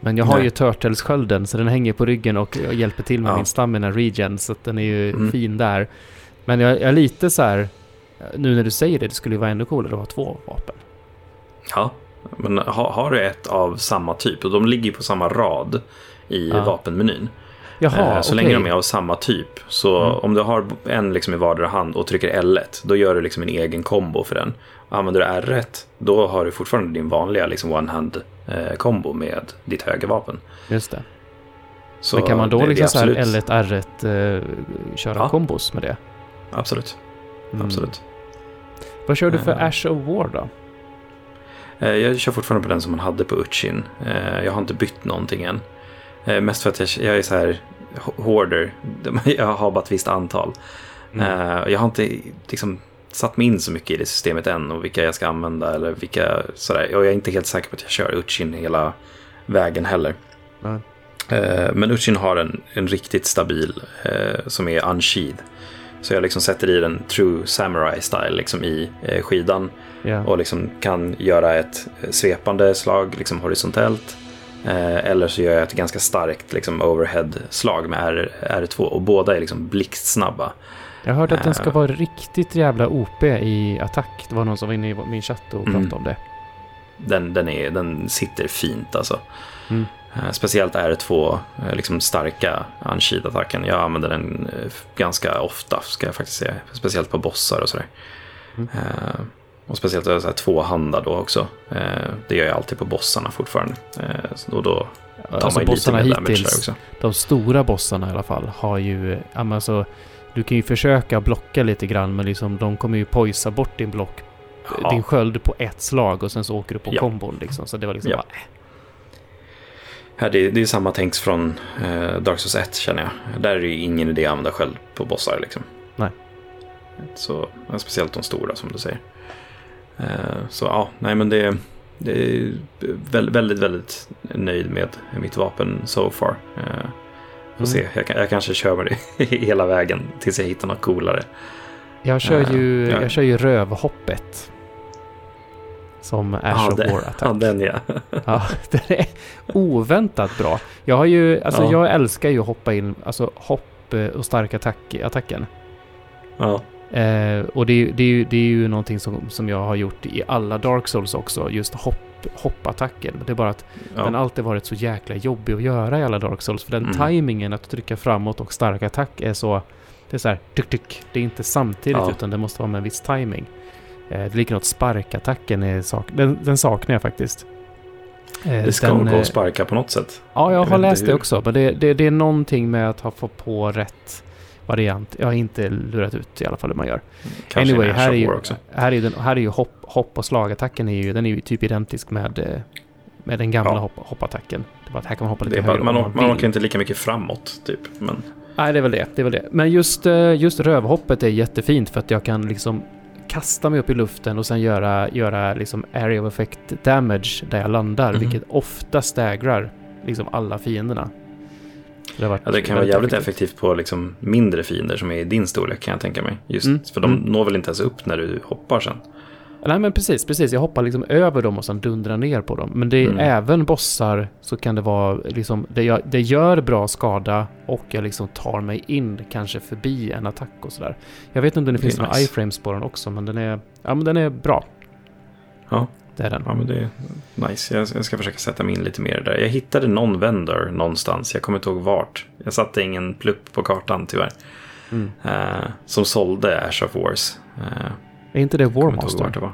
Men jag har Nej. ju Turtles-skölden så den hänger på ryggen och hjälper till med ja. min stamina regen så den är ju mm. fin där. Men jag, jag är lite så här, nu när du säger det, det skulle ju vara ännu coolare att ha två vapen. Ja, men har, har du ett av samma typ och de ligger på samma rad i ja. vapenmenyn. Jaha, eh, så okay. länge de är av samma typ. Så mm. om du har en liksom i vardera hand och trycker L1, då gör du liksom en egen kombo för den. Använder du R1, då har du fortfarande din vanliga liksom one-hand eh, kombo med ditt högervapen. Just det. Så Men kan man då det, liksom det L1, R1 eh, köra ja. kombos med det? Absolut. Mm. Absolut. Vad kör du för uh, Ash of War då? Jag kör fortfarande på den som man hade på Utchin. Jag har inte bytt någonting än. Eh, mest för att jag, jag är så här hoarder. [laughs] Jag har bara ett visst antal. Mm. Jag har inte liksom satt mig in så mycket i det systemet än och vilka jag ska använda eller vilka sådär. Och jag är inte helt säker på att jag kör Uchin hela vägen heller. Mm. Uh, men Uchin har en, en riktigt stabil uh, som är unsheathed. Så jag liksom sätter i den true samurai style liksom i skidan. Yeah. Och liksom kan göra ett svepande slag liksom horisontellt. Eh, eller så gör jag ett ganska starkt liksom, overhead-slag med R, R2 och båda är liksom blixtsnabba. Jag har hört att den ska eh. vara riktigt jävla OP i attack. Det var någon som var inne i min chatt och pratade mm. om det. Den, den, är, den sitter fint alltså. Mm. Eh, speciellt R2, liksom starka unsheed-attacken. Jag använder den ganska ofta, ska jag faktiskt säga. Speciellt på bossar och sådär. Mm. Och speciellt så här, tvåhandad då också. Eh, det gör jag alltid på bossarna fortfarande. Eh, och då tar alltså, man ju lite mer hittills, också. De stora bossarna i alla fall har ju... Alltså, du kan ju försöka blocka lite grann men liksom, de kommer ju poisa bort din block, ja. din sköld på ett slag och sen så åker du på ja. kombon liksom. Så det var liksom ja. bara... Äh. Här, det, det är samma tänks från eh, Dark Souls 1 känner jag. Där är det ju ingen idé att använda sköld på bossar liksom. Nej. Så, speciellt de stora som du säger. Eh, så ja, nej men det, det är väldigt, väldigt, väldigt nöjd med mitt vapen so far. Eh, får mm. se, jag, jag, kanske kör med det [laughs] hela vägen tills jag hittar något coolare. Jag kör ju, uh, jag kör ju rövhoppet. Som Ash of War [laughs] Attack. Ja, den ja. ja, [laughs] den är oväntat bra. Jag har ju, alltså ja. jag älskar ju att hoppa in, alltså hopp och stark attack, attacken. Ja. Eh, och det, det, det, är ju någonting som, som jag har gjort i alla Dark Souls också, just hopp, hoppattacken. Det är bara att ja. den alltid varit så jäkla jobbig att göra i alla Dark Souls. För den mm. tajmingen att trycka framåt och stark attack är så... Det är så här, tuk, tuk. Det är inte samtidigt ja. utan det måste vara med en viss timing. Eh, det är likadant sparkattacken, är sak, den, den saknar jag faktiskt. Eh, det ska den, gå att eh, sparka på något sätt. Ja, jag, jag har läst det också. Men det, det, det är någonting med att ha fått på rätt variant. Jag har inte lurat ut i alla fall hur man gör. Kanske anyway, här är, ju, också. här är, den, här är ju hopp, hopp och slagattacken är ju, den är ju typ identisk med, eh, med den gamla ja. hopp, hoppattacken. Det var att här kan man hoppa lite högre. Man, man, man åker inte lika mycket framåt typ. Men... Nej, det är väl det. det, är väl det. Men just, eh, just rövhoppet är jättefint för att jag kan liksom kasta mig upp i luften och sen göra, göra liksom area of effect damage där jag landar, mm. vilket ofta stägrar liksom alla fienderna. Det, ja, det kan vara jävligt effektivt, effektivt på liksom mindre fiender som är i din storlek kan jag tänka mig. Just mm. för de mm. når väl inte ens upp när du hoppar sen. Nej men precis, precis. Jag hoppar liksom över dem och sen dundrar ner på dem. Men det är mm. även bossar så kan det vara liksom, det gör, det gör bra skada och jag liksom tar mig in kanske förbi en attack och sådär. Jag vet inte om det, finns några iframes på den också men den är, ja men den är bra. Ja. Det är den. Ja, men det är nice. Jag, jag ska försöka sätta mig in lite mer där. Jag hittade någon vendor någonstans. Jag kommer inte ihåg vart. Jag satte ingen plupp på kartan tyvärr. Mm. Uh, som sålde Ash of Wars. Uh, är inte det Warmaster? Det var.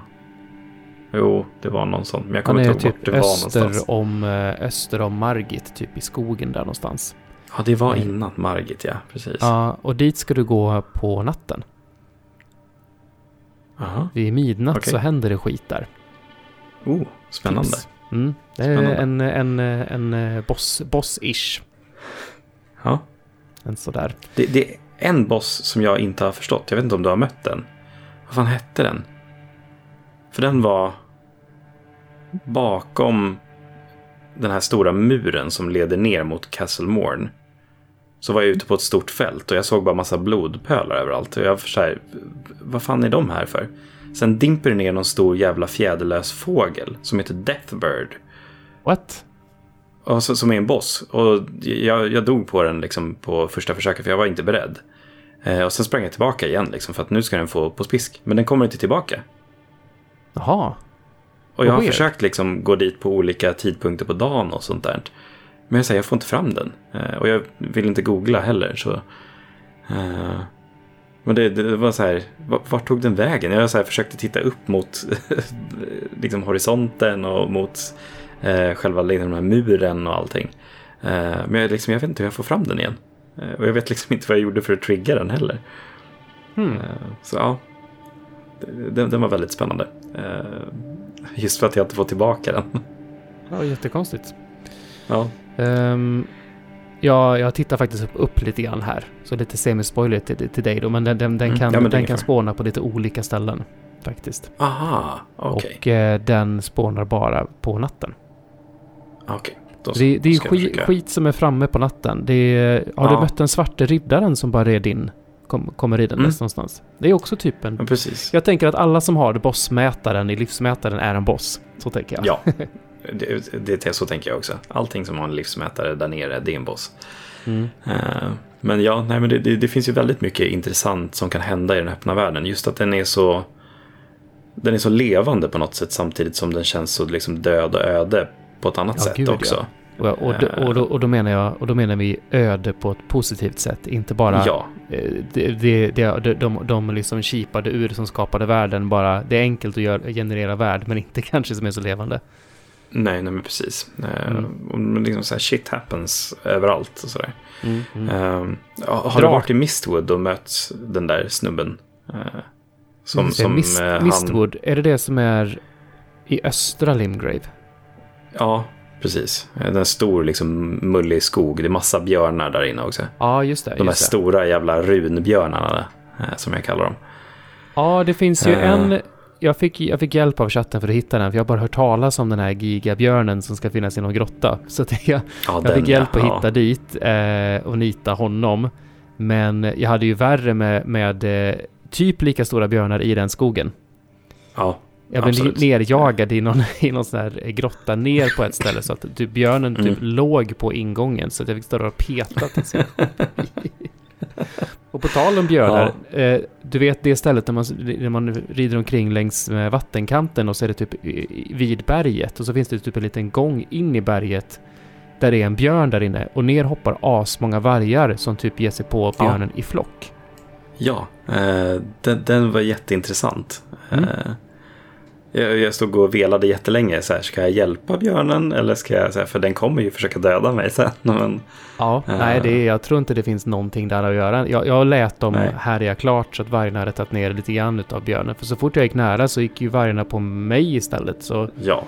Jo, det var någon sån. Men jag kommer inte ihåg typ vart det var någonstans. Om, eh, öster om Margit, typ i skogen där någonstans. Ja, det var innan Margit, ja. Precis. Ja, och dit ska du gå på natten. Aha. Vid midnatt okay. så händer det skit där. Oh, spännande. Tips. Mm, det är en, en, en, en boss, boss-ish. Ja. En sådär. Det, det är en boss som jag inte har förstått. Jag vet inte om du har mött den. Vad fan hette den? För den var bakom den här stora muren som leder ner mot Castle Morn. Så var jag ute på ett stort fält och jag såg bara massa blodpölar överallt. Och jag var så här, vad fan är de här för? Sen dimper det ner någon stor jävla fjäderlös fågel som heter Deathbird. What? Och så, som är en boss. Och jag, jag dog på den liksom på första försöket för jag var inte beredd. Eh, och sen sprang jag tillbaka igen liksom för att nu ska den få på spisk. Men den kommer inte tillbaka. Jaha. Och jag har försökt liksom gå dit på olika tidpunkter på dagen och sånt där. Men jag säger, jag får inte fram den. Eh, och jag vill inte googla heller. Så, eh, men det, det, var så här, vart tog den vägen? Jag så här, försökte titta upp mot [laughs] liksom, horisonten och mot eh, själva liksom, den här muren och allting. Eh, men jag, liksom, jag vet inte hur jag får fram den igen. Eh, och jag vet liksom inte vad jag gjorde för att trigga den heller. Eh, så ja, den, den, var väldigt spännande. just för att jag inte får tillbaka den. Ja, jättekonstigt. Ja. Um, ja, jag tittar faktiskt upp, upp lite grann här. Så lite semispoiler till, till dig då. Men den, den, den mm. kan, ja, den kan spåna på lite olika ställen. Faktiskt. Aha, okej. Okay. Och eh, den spånar bara på natten. Okej. Okay. Det, det är skit, skit, som är framme på natten. Är, har ja. du mött den svarte riddaren som bara red in? Kom, kommer i den mm. någonstans. Det är också typ en... Ja, precis. Jag tänker att alla som har bossmätaren i livsmätaren är en boss. Så tänker jag. Ja, [laughs] det, det, så tänker jag också. Allting som har en livsmätare där nere, det är en boss. Mm. Uh, men ja, nej, men det, det, det, finns ju väldigt mycket intressant som kan hända i den öppna världen. Just att den är så, den är så levande på något sätt samtidigt som den känns så liksom död och öde på ett annat ja, sätt gud, också. Ja. Och, och, och, då, och, då, menar jag, och då menar vi öde på ett positivt sätt, inte bara ja. Eh, det, det, det, de, de, de liksom kipade ur som skapade världen, bara det är enkelt att gör, generera värld, men inte [laughs] kanske som är så levande. Nej, nej men precis. Eh, mm. liksom så här, shit happens överallt och sådär. Mm, mm. Uh, har du varit i Mistwood och mött den där snubben? Uh, som, som Mist, uh, Mistwood, är det det som är i östra Limgrave? Ja, precis. Det är en stor liksom, mullig skog. Det är massa björnar där inne också. Ja, just det. De just här det. stora jävla runbjörnarna, som jag kallar dem. Ja, det finns ju en jag, fick, jag fick hjälp av chatten för att hitta den, för jag har bara hört talas om den här gigabjörnen som ska finnas i någon grotta. [laughs] Så jag, ja, jag fick hjälp ja. att hitta dit eh, och nita honom. Men jag hade ju värre med, med eh, typ lika stora björnar i den skogen. Ja, Jag blev absolut. nerjagad i någon, [laughs] i någon sån här grotta ner på ett ställe så att typ björnen typ mm. låg på ingången så att jag fick stå och peta tills jag [laughs] Och på tal om björnar, ja. eh, du vet det stället där man, där man rider omkring längs med vattenkanten och så är det typ vid berget och så finns det typ en liten gång in i berget där det är en björn där inne och ner hoppar asmånga vargar som typ ger sig på björnen ja. i flock. Ja, eh, den, den, var jätteintressant. Mm. Eh, jag, jag stod och velade jättelänge. Så här, ska jag hjälpa björnen eller ska jag, så här, för den kommer ju försöka döda mig sen. [laughs] Men, ja, uh, nej, det jag tror inte det finns någonting där att göra. Jag, jag lät dem nej. härja klart så att vargarna hade tagit ner lite grann av björnen. För så fort jag gick nära så gick ju vargarna på mig istället. Så... Ja,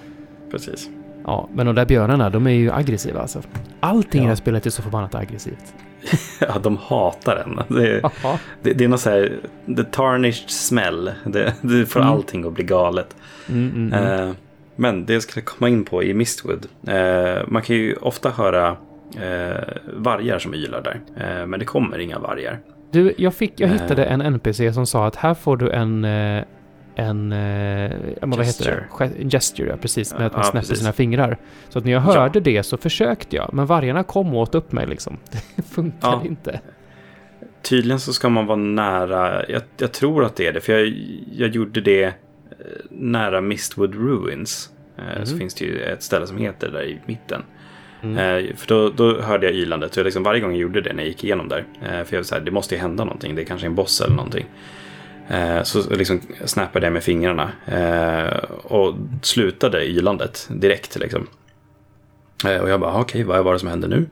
precis. Ja, men de där björnarna, de är ju aggressiva alltså. Allting ja. i det här spelet är så förbannat aggressivt. [laughs] ja, de hatar den. Det är, det, det, är något så här, the tarnished smell. Det, det får mm. allting att bli galet. Mm, mm, eh, men det jag skulle komma in på i Mistwood. Eh, man kan ju ofta höra eh, vargar som ylar där. Men det kommer inga vargar. Du, jag, fick, jag hittade en NPC som sa att här får du en, en, eh, vad heter det? Gesture, ja, precis. Med att man ja, snäpper precis. sina fingrar. Så att när jag hörde ja. det så försökte jag, men vargarna kom och åt upp mig liksom. [laughs] Det funkar ja. inte. Tydligen så ska man vara nära, jag, jag, tror att det är det, för jag, jag gjorde det eh, nära Mistwood Ruins. Mm. Så mhm. finns det ju ett ställe som heter där i mitten. Mm. för då, då, hörde jag ylandet. Så liksom varje gång jag gjorde det när jag gick igenom där. för jag var så här, det måste ju hända någonting. Det är kanske en boss eller någonting. Eh, så liksom snappade jag med fingrarna eh, och slutade ylandet direkt. Liksom. Eh, och jag bara, ah, okej, okay, vad var det som hände nu?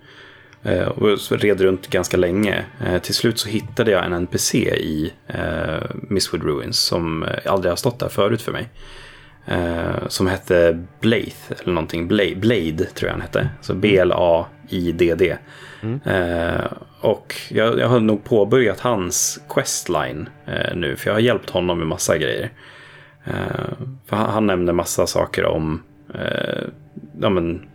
Eh, och så red runt ganska länge. Eh, till slut så hittade jag en NPC i eh, Misswood Ruins som aldrig har stått där förut för mig. Eh, som hette Blaith eller någonting. Blade, Blade tror jag han hette. Så B-L-A-I-D-D. Mm. Eh, och jag, jag, har nog påbörjat hans questline eh, nu. För jag har hjälpt honom med massa grejer. Eh, för han, han nämnde massa saker om eh, ja, men,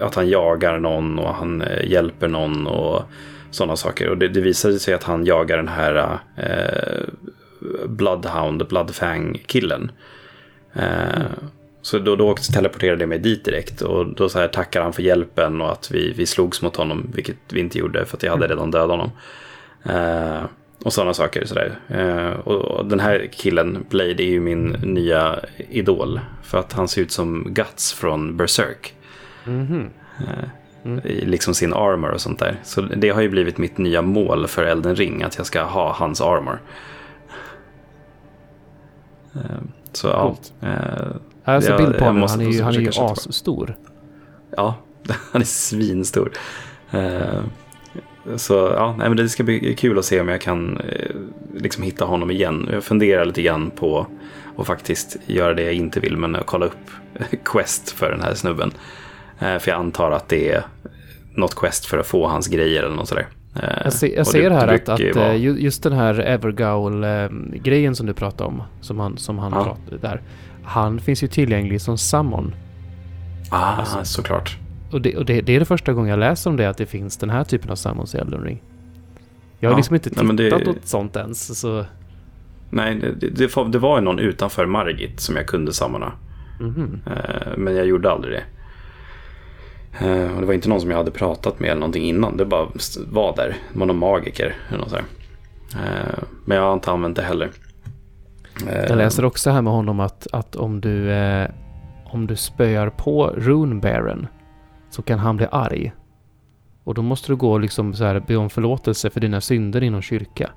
att han jagar någon och han eh, hjälper någon och sådana saker. Och det, det visade sig att han jagar den här Bloodhound, Bloodfang-killen. Mm. Så då, då teleporterade jag mig dit direkt och då så här tackar han för hjälpen och att vi, vi slogs mot honom, vilket vi inte gjorde för att jag hade mm. redan dödat honom. Uh, och sådana saker. Sådär. Uh, och, och, den här killen, Blade, är ju min nya idol. För att han ser ut som Guts från Berserk. Mm -hmm. mm. Liksom sin armor och sånt där. Så det har ju blivit mitt nya mål för Elden Ring, att jag ska ha hans armor. Så ja. Eh, jag ser bild på honom. Han är ju, han är ju asstor. Ja, [laughs] han är svinstor. Eh, så ja, nej, men det ska bli kul att se om jag kan eh, liksom hitta honom igen. Jag funderar lite grann på att faktiskt göra det jag inte vill, men att kolla upp [laughs] Quest för den här snubben. Eh, för jag antar att det är något Quest för att få hans grejer eller något sådär. Eh, jag, se, jag ser här att, att just den här Evergaul-grejen som du pratade om, som han, som han ja. pratade där, han finns ju tillgänglig som summon. Ah, alltså, såklart. Och, det, och det, det, är det första gången jag läser om det, att det finns den här typen av summons i Elden Ring. Jag har ja, liksom inte tittat nej, det... åt sånt ens, så... Nej, det, det, det var ju någon utanför Margit som jag kunde sammona. Mm -hmm. Men jag gjorde aldrig det. Eh, och det var inte någon som jag hade pratat med eller någonting innan. Det bara var där. Det var någon magiker eller något sådär. Eh, men jag har inte använt det heller. Jag läser också här med honom att, att om du eh, om du spöar på Runebären så kan han bli arg. Och då måste du gå liksom så här be om förlåtelse för dina synder inom kyrka.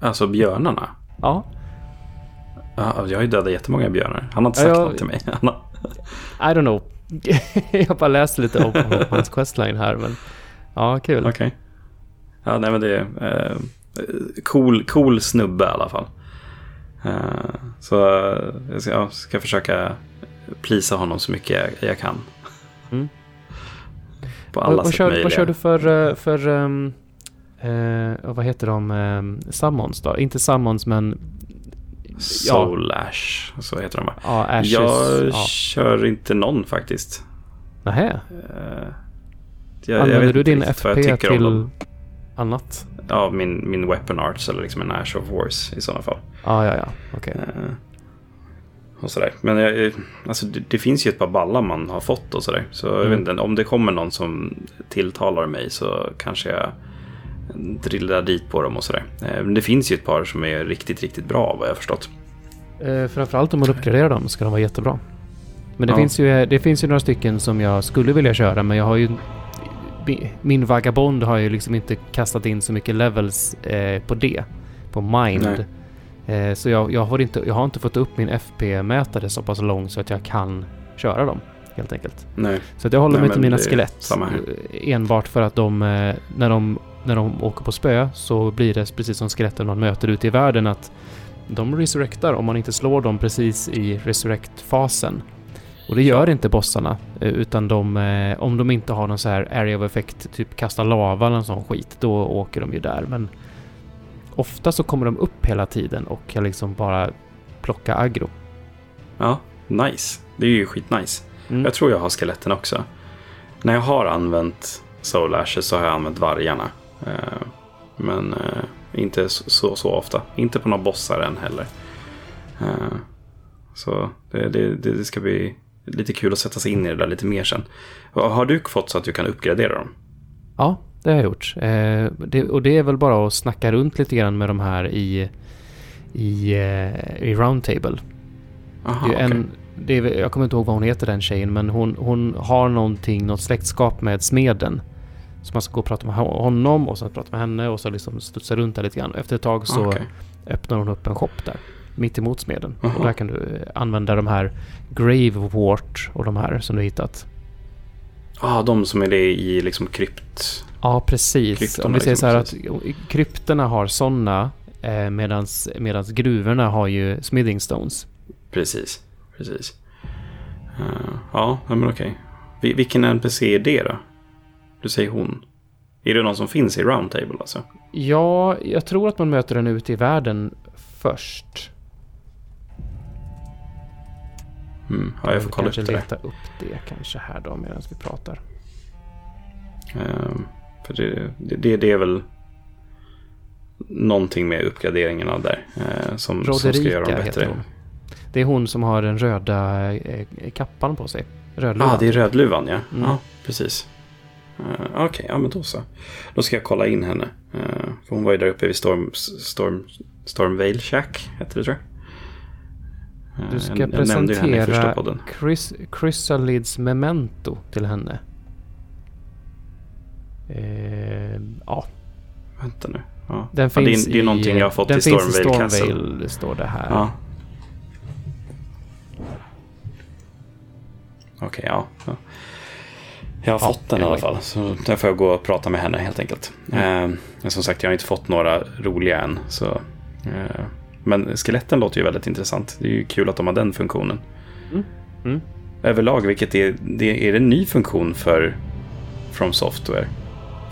Alltså björnarna? Ja. ja jag har ju dödat jättemånga björnar. Han har inte sagt ja, jag... något till mig. I don't know. [laughs] jag bara läste lite om hans questline här, men ja, kul. Okej. Okay. Ja, nej men det är eh, cool, cool snubbe i alla fall. Eh, så jag ska, jag ska försöka plisa honom så mycket jag, jag kan. Mm. [laughs] På alla vad, sätt kör, möjliga. Vad kör du för, eh, för um, uh, vad heter de, um, summons då? Inte summons men Soul ja. Ash, så heter de va? Ja, Ashes, jag ja. kör inte någon faktiskt. Nähä? Uh, jag, Använder jag du din FP till annat? Ja, min, min Weapon Arts eller liksom en Ash of Wars i sådana fall. Ah, ja, ja, okej. Okay. Uh, eh, och sådär. Men jag, alltså, det, det, finns ju ett par ballar man har fått och sådär. Så mm. jag vet inte, om det kommer någon som tilltalar mig så kanske jag drillar dit på dem och sådär. Eh, men det finns ju ett par som är riktigt, riktigt bra vad jag har förstått. Eh, framförallt om man uppgraderar dem ska de vara jättebra. Men det, ja. finns ju, det finns ju några stycken som jag skulle vilja köra men jag har ju... Min vagabond har ju liksom inte kastat in så mycket levels eh, på det. På mind. Eh, så jag, jag, har inte, jag har inte fått upp min FP-mätare så pass långt så att jag kan köra dem. Helt enkelt. Nej. Så att jag håller Nej, mig till mina skelett. Enbart för att de, eh, när de när de åker på spö så blir det precis som skeletten man möter ute i världen att de resurrectar om man inte slår dem precis i resurrect-fasen. Och det gör inte bossarna, eh, utan de, eh, om de inte har någon så här area of effect, typ kasta lava eller sån skit, då åker de ju där. Men ofta så kommer de upp hela tiden och kan liksom bara plocka aggro. Ja, nice. Det är ju skitnice. Mm. Jag tror jag har skeletten också. När jag har använt Soul Ashes så har jag använt vargarna. Eh, men inte så, så ofta. Inte på några bossar än heller. Så det, det, det ska bli lite kul att sätta sig in i det där lite mer sen. Har du fått så att du kan uppgradera dem? Ja, det har jag gjort. Eh, det, och det är väl bara att snacka runt lite grann med de här i, i, eh, i Roundtable. Aha, det är en, okay. det är, jag kommer inte ihåg vad hon heter den tjejen, men hon, hon har någonting, något släktskap med smeden. Så man ska gå och prata med honom och sen prata med henne och så liksom studsa runt där lite grann. Efter ett tag så okay. öppnar hon upp en shop där. Mitt emot smeden. -huh. Och där kan du använda de här Grave Wart och de här som du hittat. Ja, ah, de som är det i liksom krypt... Ja, precis. Kryptorna, Om vi säger liksom, så här precis. att krypterna har sådana eh, medans, medans gruvorna har ju smithing stones. Precis, precis. Uh, ja, men okej. Okay. Vilken NPC är det då? Du säger hon. Är det någon som finns i Roundtable alltså? Ja, jag tror att man möter den ute i världen först. Mm, ja, jag får kolla upp det. kanske leta upp det kanske här då medan vi pratar. Um, för det, det, det, är väl någonting med uppgraderingarna där uh, som, som ska göra dem bättre. Det är hon som har den röda eh, kappan på sig. Rödluvan. Ah, det är rödluvan ja. Mm. Ja, precis. Uh, Okej, okay, ja men då så. Då ska jag kolla in henne. Uh, för hon var ju där uppe vid Storm, Storm, Stormvale Shack, hette det tror jag. Du ska jag, presentera Chris, Chrysalids Memento till henne. Eh, ja. Vänta nu. Ja. Den ja, finns det, är, det är någonting jag har fått i Stormvale, Stormvale Castle. står det här. Ja. Okej, okay, ja. ja. Jag har ja, fått den i alla fall. Så där får jag gå och prata med henne helt enkelt. Mm. Eh, som sagt, jag har inte fått några roliga än. Så, eh, men skeletten låter ju väldigt intressant. Det är ju kul att de har den funktionen. Mm. Mm. Överlag, vilket är, det, är det en ny funktion för From Software?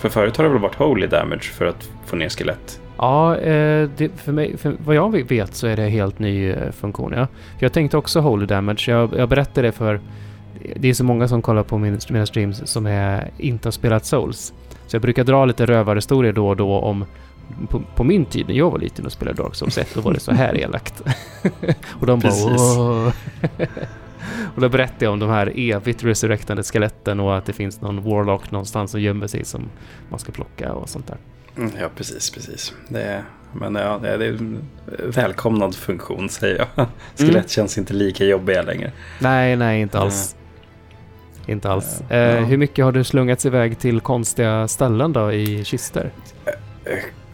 För förut har det väl varit Holy Damage för att få ner skelett? Ja, eh, det, för, mig, för vad jag vet så är det en helt ny eh, funktion. Ja. jag tänkte också Holy Damage. Jag, jag berättade det för... Det är så många som kollar på min, mina streams som är, inte har spelat Souls. Så jag brukar dra lite rövarhistorier då och då om på, på, min tid när jag var liten och spelade Dark Souls 1, då var det så här elakt. [laughs] och de bara [laughs] Och då berättade jag om de här evigt resurrectande skeletten och att det finns någon warlock någonstans som gömmer sig som man ska plocka och sånt där. Mm, ja, precis, precis. Det är, men ja, det är en välkomnad funktion säger jag. [laughs] Skelett mm. känns inte lika jobbiga längre. Nej, nej, inte alls. Mm. Inte alls. Uh, uh, hur mycket har du slungats iväg till konstiga ställen då i kister?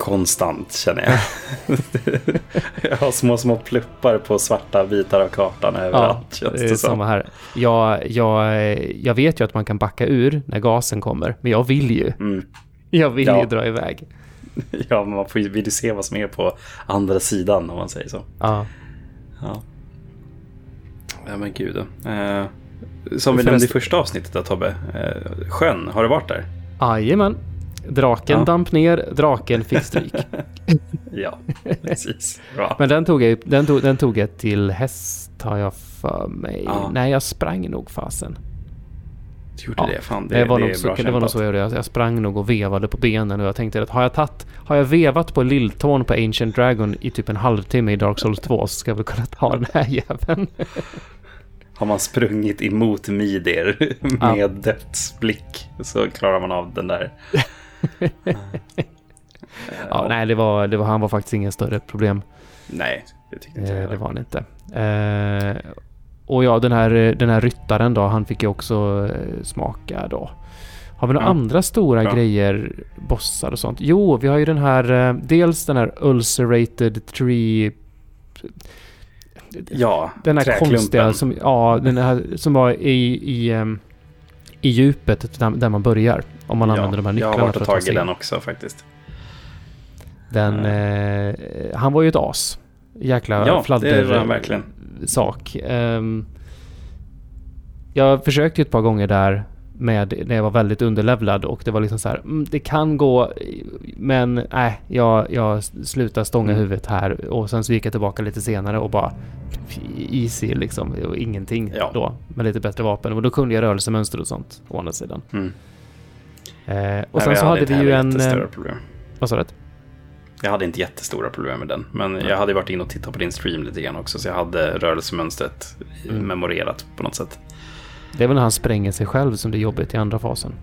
Konstant känner jag. [laughs] jag har små, små pluppar på svarta bitar av kartan överallt. Ja, det är samma här. Jag, jag, jag vet ju att man kan backa ur när gasen kommer, men jag vill ju. Mm. Jag vill ja. ju dra iväg. [laughs] Ja, men man får ju, vill ju se vad som är på andra sidan om man säger så. Ja. Ja, ja men gud. Eh, som vi nämnde i första avsnittet då Tobbe. Eh, sjön, har du varit där? Jajamän. Draken ja. damp ner, draken fick stryk. [laughs] ja, precis. Bra. Men den tog, jag, den, tog, den tog jag till häst har jag för mig. Ja. Nej, jag sprang nog fasen. Du gjorde ja. det? Fan, det, det var, det nog, så, det var nog så jag gjorde. Jag, jag sprang nog och vevade på benen och jag tänkte att har jag, tatt, har jag vevat på lilltån på Ancient Dragon i typ en halvtimme i Dark Souls 2 så ska jag väl kunna ta den här [laughs] jäveln. har man sprungit emot Midir med ja. dödsblick så klarar man av den där. [laughs] ja, nej, det var, det var, han var faktiskt inget större problem. Nej, det tyckte inte jag. Eh, det var han inte. Eh, och ja, den här, den här ryttaren då, han fick ju också eh, smaka då. Har vi några ja. andra stora Bra. grejer, bossar och sånt? Jo, vi har ju den här, dels den här ulcerated tree... Ja, Den här konstiga som, ja, den här som var i, i, i djupet där, man börjar. Om man ja, använder de här nycklarna Jag har varit och tagit den också faktiskt. Den, uh. eh, han var ju ett as. Jäkla ja, fladder. det var han verkligen sak. Um, jag försökte ett par gånger där med när jag var väldigt underlevlad och det var liksom så här, mm, det kan gå, men nej, jag, jag slutar stånga mm. huvudet här och sen så gick jag tillbaka lite senare och bara easy liksom, och ingenting ja. då med lite bättre vapen och då kunde jag rörelsemönster och sånt å andra sidan. Mm. Eh, och nej, sen så hade vi ju en... Eh, vad sa du? Jag hade inte jättestora problem med den. Men jag hade varit inne och tittat på din stream lite grann också. Så jag hade rörelsemönstret mm. memorerat på något sätt. Det är väl när han spränger sig själv som det är jobbigt i andra fasen.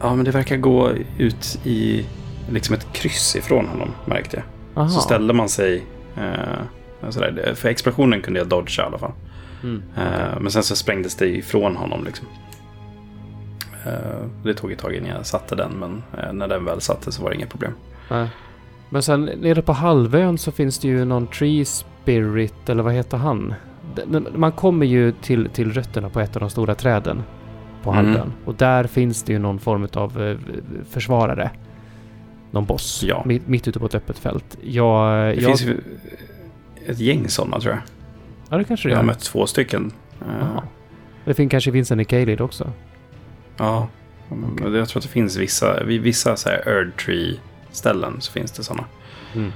Ja, men det verkar gå ut i liksom ett kryss ifrån honom, märkte jag. Aha. Så ställde man sig... Eh, sådär. För explosionen kunde jag dodga i alla fall. Mm, eh, Men sen så sprängdes det ifrån honom. Liksom. Eh, det tog ett tag innan jag satte den, men eh, när den väl satte så var det inga problem. Nej. Men sen nere på halvön så finns det ju någon Tree Spirit, eller vad heter han? Man kommer ju till, till rötterna på ett av de stora träden på mm. halvön. Och där finns det ju någon form av eh, försvarare. Någon boss. Ja. Mitt, mitt ute på ett öppet fält. Jag, det jag... finns ju ett gäng sådana tror jag. Ja, det kanske det Jag gör. har mött två stycken. Jaha. Det fin- kanske finns en i Kalid också. Ja, men jag tror att det finns vissa, vid vissa så här Earth Tree-ställen så finns det sådana. Mm.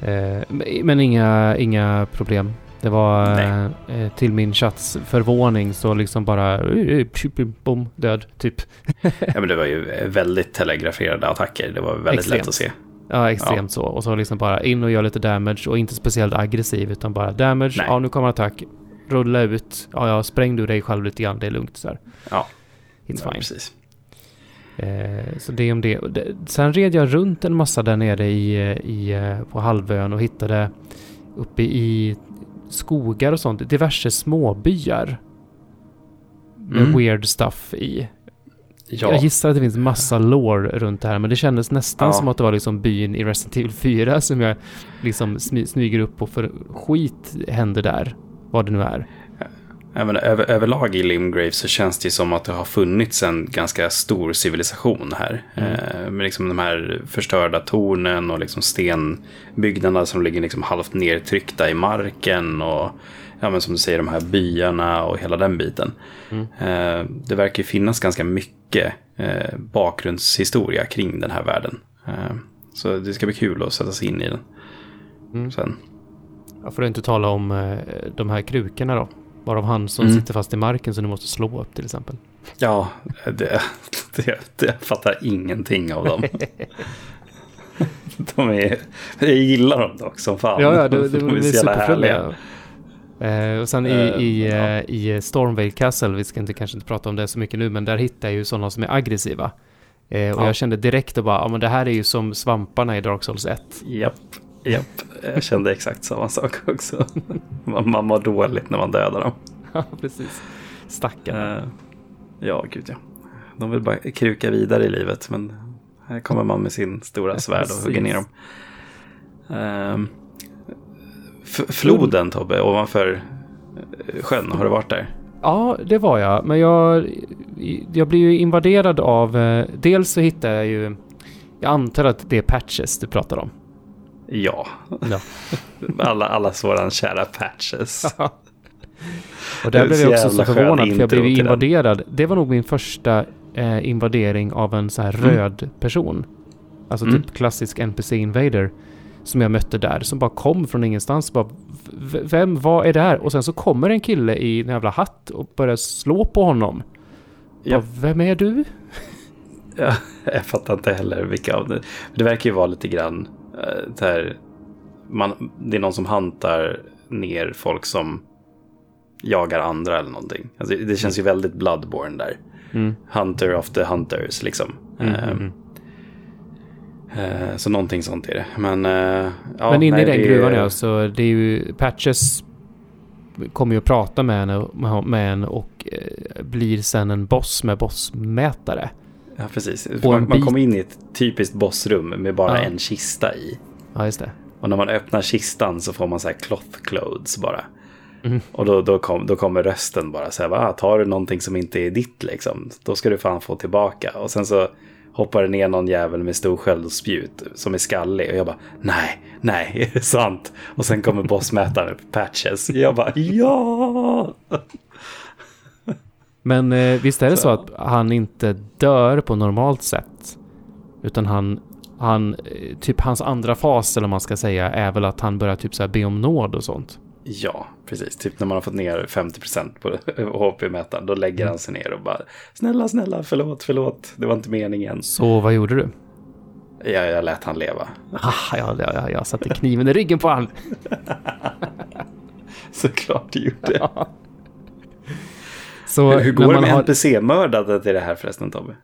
Eh, men- inga, inga problem. Det var eh, till min chats förvåning så liksom bara eh, bom, död, typ. [laughs] Ja, men det var ju väldigt telegraferade attacker. Det var väldigt Extremt. lätt att se. Ja, extremt så. Och så liksom bara in och gör lite damage och inte speciellt aggressiv utan bara damage. Nej. Ja, nu kommer attack. Rulla ut. Ja, ja, spräng du dig själv lite grann. Det är lugnt så här. Ja, It's ja, fine. precis. Eh, så det om det. Sen red jag runt en massa där nere i, eh, i, eh, på halvön och hittade uppe i skogar och sånt diverse småbyar. Med Mm. weird stuff i. Ja, Jag gissar att det finns massa lore runt det här men det kändes nästan Ja. som att det var liksom byn i Resident Evil 4 som jag liksom smy, smyger upp på för skit händer där. Vad det nu är. Även över, överlag i Limgrave så känns det som att det har funnits en ganska stor civilisation här. Mm. Eh, med liksom de här förstörda tornen och liksom stenbyggnaderna som ligger liksom halvt nedtryckta i marken. Och ja, men som du säger, de här byarna och hela den biten. Mm. Eh, det verkar ju finnas ganska mycket eh, bakgrundshistoria kring den här världen. Eh, så det ska bli kul att sätta sig in i den. Mm. Sen. Jag får inte tala om eh, de här krukorna då. Varav han som Mm. sitter fast i marken så du måste slå upp till exempel. Ja, det, det, det, jag fattar ingenting av dem. De är, jag gillar dem dock som fan. Ja, ja, det, det, De är så jävla superfulliga. Eh, och sen i, Eh, i, ja. eh, i Stormvale Castle, vi ska inte, kanske inte prata om det så mycket nu, men där hittar jag ju sådana som är aggressiva. Eh, och Ja. jag kände direkt att bara, ja men det här är ju som svamparna i Dark Souls 1. Japp, japp. Jag kände exakt samma sak också. [laughs] Man, man mår dåligt när man dödar dem. Ja, precis. Stackarna. Eh, ja, gud ja. De vill bara kruka vidare i livet, men här kommer man med sin stora svärd och hugger ner dem. F- floden, Tobbe, ovanför eh, sjön, har du varit där? Ja, det var jag. Men jag, jag blir ju invaderad av... eh, Dels så hittar jag ju... Jag antar att det är patches du pratar om. Ja, Ja. [laughs] alla, alla våran kära patches. Och där blev jag också så förvånad för jag blev ju invaderad. Det var nog min första eh, invadering av en så här Mm. röd person. Alltså Mm. typ klassisk NPC Invader. Som jag mötte där, som bara kom från ingenstans. Bara, "V- vem, vad är det här? Och sen så kommer en kille i en jävla hatt och börjar slå på honom. Ja. Bara, vem är du? Ja, [laughs] jag fattar inte heller vilka av det. Det verkar ju vara lite grann så här, man, det är någon som hantar ner folk som jagar andra eller någonting. Alltså, det känns ju väldigt Bloodborne där. Mm. Hunter of the Hunters liksom. Mm, Eh, mm, mm. eh, så någonting sånt är det. Men, eh, ja, Men inne i den gruvan ja, så det är ju Patches kommer ju att prata med en, med- en och eh, blir sen en boss med bossmätare. Ja, precis. Man, man kommer in i ett typiskt bossrum med bara Ja. en kista i. Ja, just det. Och när man öppnar kistan så får man så här cloth clothes bara. Mm. Och då, då, kom, då kommer rösten bara så här, va, tar du någonting som inte är ditt liksom, då ska du fan få tillbaka. Och sen så hoppar det ner någon jävel med stor sköld och spjut som är skallig. Och jag bara, nej, nej, är det sant? Och sen kommer bossmätaren patches. Jag bara, ja! Men eh, visst är det så. Så. att han inte dör på normalt sätt? Utan han, han, eh, typ hans andra fas eller vad man ska säga är väl att han börjar typ så här be om nåd och sånt. Ja, precis. Typ när man har fått ner 50% på [laughs] HP-mätaren, då lägger han sig ner och bara, snälla, snälla, förlåt, förlåt, det var inte meningen. Så vad gjorde du? Jag, jag lät han leva. Ah, ja, ja, ja, jag satte kniven i ryggen på han. [laughs] Såklart du gjorde. Så Hur, hur går det man med har- NPC-mördandet i det här förresten Tobbe?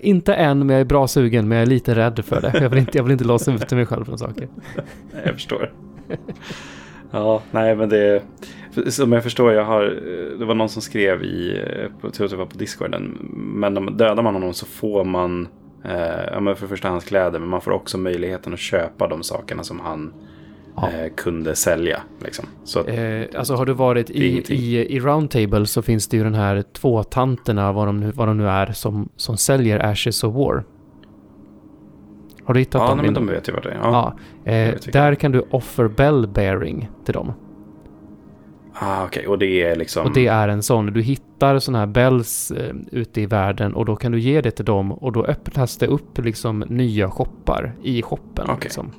Inte än, men jag är bra sugen, men jag är lite rädd för det. Jag vill inte, jag vill inte låsa ut mig själv från saker. [laughs] Jag förstår. Ja, nej men det... Som jag förstår, jag har... Det var någon som skrev i... Jag tror det var på Discorden. Men dödar man honom så får man... Eh, ja, men för första hans kläder, men man får också möjligheten att köpa de sakerna som han Ja. eh, kunde sälja. Liksom. Så Eh, alltså har du varit i, i, i Roundtable så finns det ju den här två tanterna, vad de nu, vad de nu är, som, som säljer Ashes of War. Har du hittat ja, dem? nej, men de vet ju vad det är. Ja. Ja, eh, där kan du offer bell bearing till dem. Ah, okej. Okay. Och det är liksom... Och det är en sån. Du hittar sådana här bells eh, ute i världen och då kan du ge det till dem och då öppnas det upp liksom nya shoppar i shoppen. Okay. Liksom.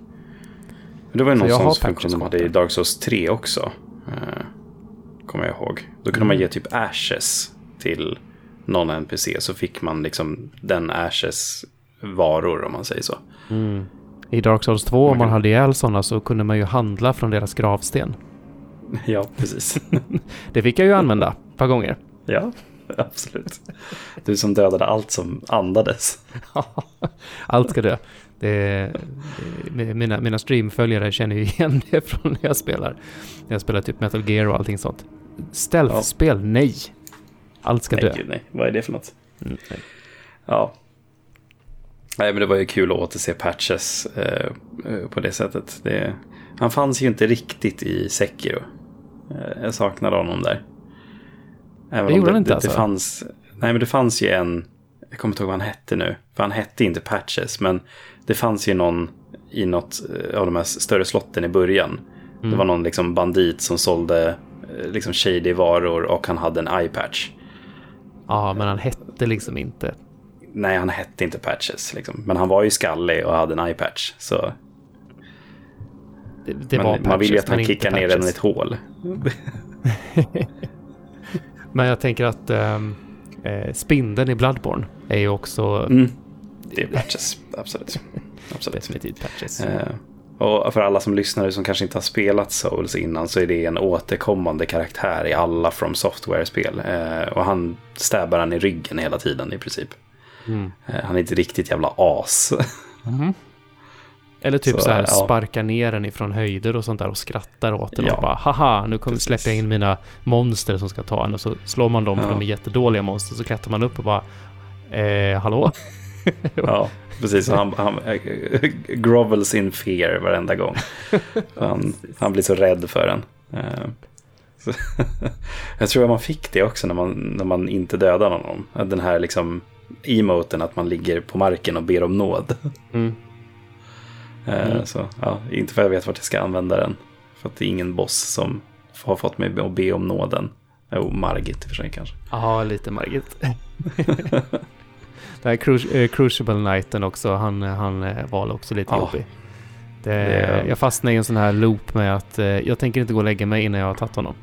Det var ju någon sån funktion de hade i Dark Souls 3 också. Eh, kommer jag ihåg. Då kunde mm. man ge typ ashes till någon NPC så fick man liksom den ashes varor om man säger så. Mm. I Dark Souls 2 om man hade ihjäl sådana så kunde man ju handla från deras gravsten. [laughs] Ja, precis. [laughs] det fick jag ju använda ett par gånger. Ja, [laughs] absolut. Du som dödade allt som andades. allt ska dö. Det, det, mina, mina streamföljare känner ju igen [laughs] det från när jag spelar. När jag spelar typ Metal Gear och allting sånt. Stealth-spel, ja. nej. Allt ska nej, dö. Gud, nej, vad är det för något? Mm, ja. Nej, men det var ju kul att återse Patches eh, eh, på det sättet. Det, han fanns ju inte riktigt i Sekiro. Eh, jag saknade honom där. Även det gjorde han inte det, alltså? Det fanns, nej, men det fanns ju en, jag kommer inte ihåg vad han hette nu. För han hette inte Patches, men det fanns ju någon i något eh, av de här större slotten i början. Mm. Det var någon liksom bandit som sålde eh, liksom shady varor och han hade en eye patch. Ja, men han hette liksom inte. Nej, han hette inte Patches. Liksom. Men han var ju skallig och hade en eye patch. Så... Det, det men, patches, man vill ju att han kickar ner den i ett hål. [laughs] [laughs] men jag tänker att ähm, äh, spindeln i Bloodborne är ju också... Mm. Det är patches, absolut. absolut. Definitivt patches. Äh, och för alla som lyssnar som kanske inte har spelat Souls innan så är det en återkommande karaktär i alla From Software-spel. Eh, och han stäbar han i ryggen hela tiden i princip. Mm. Eh, han är inte riktigt jävla as. Mm. Eller typ så, så här ja. sparkar ner den ifrån höjder och sånt där och skrattar åt den ja. och bara haha nu kommer släppa in mina monster som ska ta en och så slår man dem för de är jättedåliga monster så klättrar man upp och bara eh, hallå? [laughs] ja, precis. Han, han grovels in fear varenda gång. Han, han blir så rädd för den. Eh, [laughs] jag tror att man fick det också när man, när man inte dödade honom. Den här liksom emoten att man ligger på marken och ber om nåd. Mm. Eh, mm. Så, ja, inte för att jag vet vart jag ska använda den. För att det är ingen boss som har fått mig att be om nåden. Jo, Margit i och för sig kanske. Ja, lite Margit. [laughs] [laughs] Den här Cru uh, Crucible Knighten också, han, han uh, var också lite oh. jobbig. Det, det, jag fastnade i en sån här loop med att jag tänker inte gå och lägga mig innan jag har tagit honom.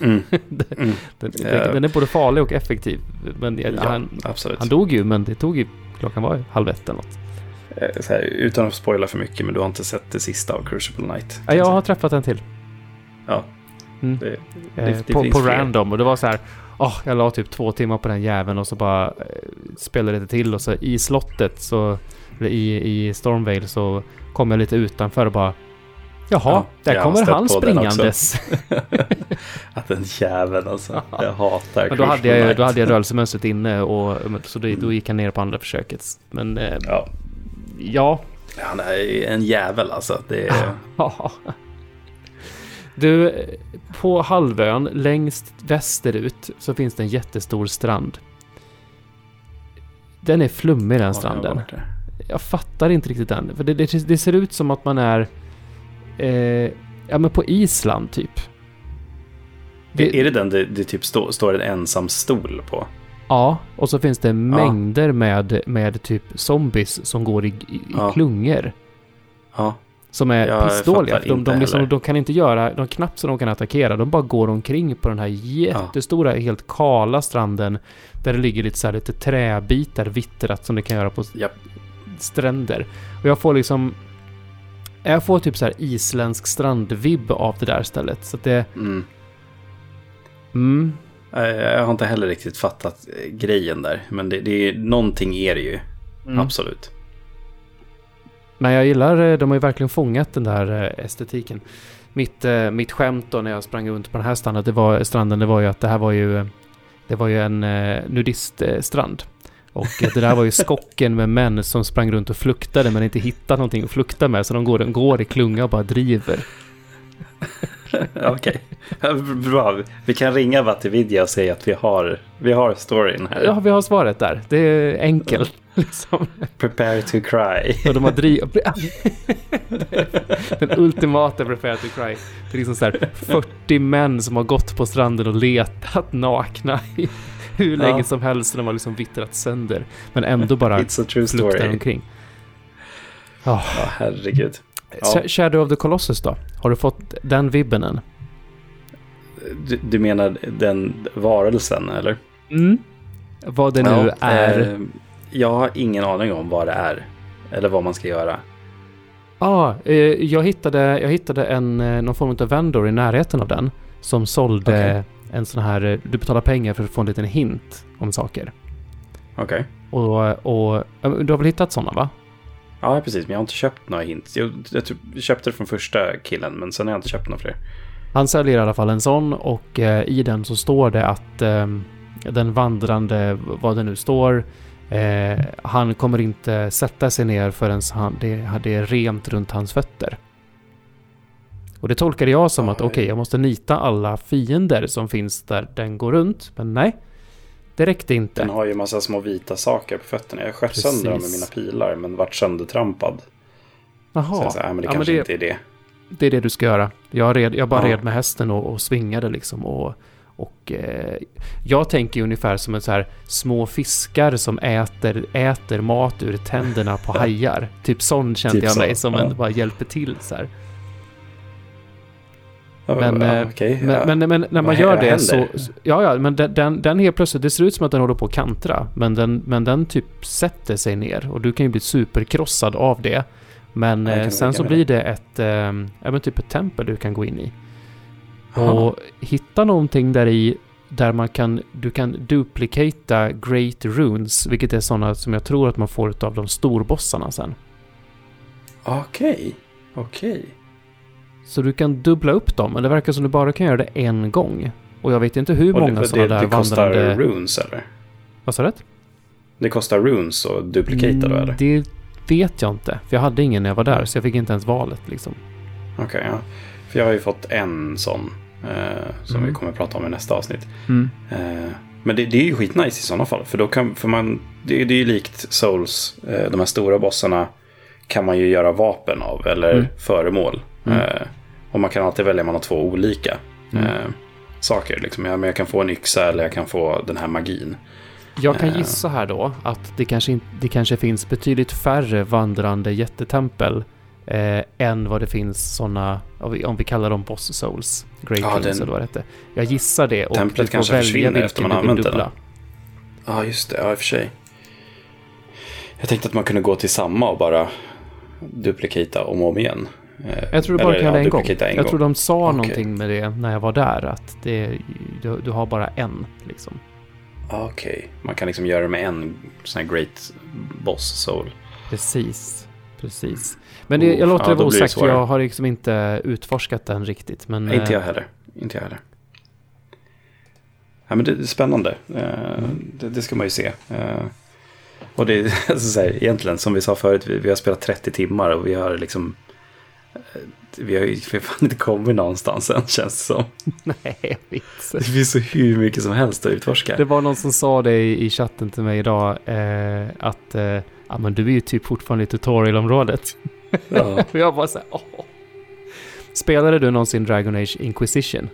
Mm. [laughs] den, mm. Den, den, är både farlig och effektiv. Men ja, han, han dog ju, men det tog ju, klockan var halv ett eller något. Här, utan att spoila för mycket, men du har inte sett det sista av Crucible Knight? Ja, jag har träffat en till. Ja. Mm. Det, det, på på random och det var så här, oh, jag la typ två timmar på den jäveln och så bara eh, spelade det till och så i slottet så, i, i Stormvale så kom jag lite utanför och bara Jaha, ja, där kommer han springandes. [laughs] att den jäveln alltså. Jag hatar Men då hade jag, då hade jag rörelsemönstret inne och så då, då gick jag ner på andra försöket. Men eh, ja. Ja. Han är en jävel alltså. Det är... [laughs] Du, på halvön längst västerut så finns det en jättestor strand. Den är flummig den stranden. Jag, jag fattar inte riktigt den. För det, det, det, ser ut som att man är... Eh, ja men på Island typ. Det, är det den det, det typ stå, står en ensam stol på? Ja, och så finns det mängder ja. med, med typ zombies som går i, i, ja. klungor. Ja. Som är jag pissdåliga. De, de, liksom, de, kan inte göra, de knappt så de kan attackera. De bara går omkring på den här jättestora, ja. helt kala stranden. Där det ligger lite, så här, lite träbitar vittrat som det kan göra på yep. stränder. Och jag får liksom... Jag får typ så här isländsk strandvibb av det där stället. Så att det... Mm. Mm. Jag har inte heller riktigt fattat eh, grejen där. Men det, det är, någonting är det ju. Mm. Absolut. Men jag gillar, eh, de har ju verkligen fångat den där eh, estetiken. Mitt, eh, mitt skämt då när jag sprang runt på den här stranden, det var, stranden, det var ju att det här var ju, det var ju en nudiststrand. Och det där var ju skocken med män som sprang runt och fluktade men inte hittade någonting att flukta med. Så de går, de går i klunga och bara driver. [laughs] Okej, bra. Vi kan ringa Vattividya och säga att vi har, vi har storyn här. Ja, vi har svaret där. Det är enkelt. [laughs] liksom. Prepare to cry. Och de har drivit... [laughs] Den ultimata prepare to cry. Det är liksom så här 40 män som har gått på stranden och letat nakna i hur länge ja. som helst. De har liksom vittrat sönder. Men ändå bara fluktar omkring. Oh. Ja, herregud. Ja. Shadow of the Colossus då? Har du fått den vibben än? Du, du menar den varelsen, eller? Mm. Vad det nu ja, är. Eh, jag har ingen aning om vad det är. Eller vad man ska göra. Ja, ah, eh, jag, hittade, jag hittade en, eh, någon form av vendor i närheten av den. Som sålde okay. en sån här, eh, du betalar pengar för att få en liten hint om saker. Okej. Okay. Och, och du har väl hittat sådana va? Ja, precis. Men jag har inte köpt några hints. Jag, jag, jag köpte det från första killen, men sen har jag inte köpt några fler. Han säljer i alla fall en sån och eh, i den så står det att eh, den vandrande, vad det nu står, eh, han kommer inte sätta sig ner förrän han, det, det är rent runt hans fötter. Och det tolkade jag som att okej, okay, jag måste nita alla fiender som finns där den går runt. Men nej, det räckte inte. Den har ju massa små vita saker på fötterna. Jag sköt sönder dem med mina pilar men vart söndertrampad. Jaha. Så jag sa, äh, men det ja, kanske men det, inte är det. Det är det du ska göra. Jag, red, jag bara ja. red med hästen och, och svingade liksom. Och, och eh, jag tänker ungefär som en så här små fiskar som äter, äter mat ur tänderna på [laughs] hajar. typ sån kände typ jag mig så, som ja. en bara hjälper till så här. Men, ja, eh, okay, men, men, men, när man vad, gör det så... Ja, ja, men den, den, den helt plötsligt, det ser ut som att den håller på att kantra. Men den, men den typ sätter sig ner och du kan ju bli superkrossad av det. Men eh, sen så blir det ett, eh, ja, typ ett tempel du kan gå in i. Aha. Och hitta någonting där i där man kan, du kan duplicata Great Runes, vilket är sådana som jag tror att man får av de storbossarna sen. Okej, okay. okej. Okay. Så du kan dubbla upp dem, men det verkar som du bara kan göra det en gång. Och jag vet inte hur och många sådana där det vandrande... Det kostar runes eller? Vad sa du? Det kostar runes att duplicata mm, då eller? Det vet jag inte. För jag hade ingen när jag var där, så jag fick inte ens valet liksom. Okej, okay, ja. För jag har ju fått en sån. Eh, som mm. vi kommer att prata om i nästa avsnitt. Mm. Eh, men det, det, är ju skitnice i sådana fall. För då kan, för man, det, det är ju likt Souls, eh, de här stora bossarna kan man ju göra vapen av eller mm. föremål. Mm. Och man kan alltid välja mellan två olika mm. eh, saker. Liksom. Jag, men jag kan få en yxa eller jag kan få den här magin. Jag kan eh. gissa här då att det kanske, det kanske finns betydligt färre vandrande jättetempel eh, än vad det finns sådana, om vi kallar dem boss souls, Great ja, Kings eller vad det heter. Jag gissar det och Templet du får välja vilken man du vill dubbla. Ja, just det. Ja, i och för sig. Jag tänkte att man kunde gå till samma och bara duplicata om och om igen. Eh, jag tror du bara kan göra det en gång. En jag tror de sa okay. någonting med det när jag var där. Att det, du, du har bara en liksom. Okej, okay. man kan liksom göra det med en sån här great boss soul. Precis, precis. Men det, jag låter ja, det vara osagt för jag har liksom inte utforskat den riktigt. Men, inte jag eh, heller. Inte jag heller. Ja, men det är spännande. Mm. Det, det, ska man ju se. Och det är [laughs] alltså så här, egentligen som vi sa förut, vi, vi har spelat 30 timmar och vi har liksom vi har ju för fan inte kommit någonstans än känns det som. Nej, jag vet Det finns så hur mycket som helst att utforska. Det var någon som sa det i, i chatten till mig idag. Eh, att eh, ja, men du är ju typ fortfarande i tutorialområdet. Ja. [laughs] jag bara så här, åh. Spelade du någonsin Dragon Age Inquisition?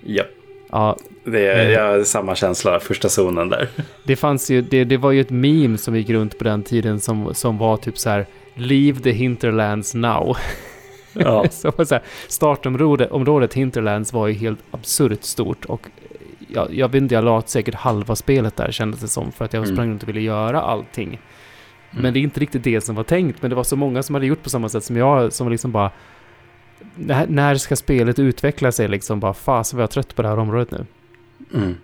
Ja. Ja. Det är, eh, jag har samma känsla, första zonen där. Det fanns ju, det, det var ju ett meme som gick runt på den tiden som, som var typ så här Leave the hinterlands now. [laughs] Ja. [laughs] så, så här, startområdet området Hinterlands var ju helt absurt stort och jag, jag vet inte, jag la säkert halva spelet där kändes det som för att jag mm. sprang runt och ville göra allting. Mm. Men det är inte riktigt det som var tänkt, men det var så många som hade gjort på samma sätt som jag som liksom bara när ska spelet utveckla sig liksom bara fasen vad jag är trött på det här området nu. Mm.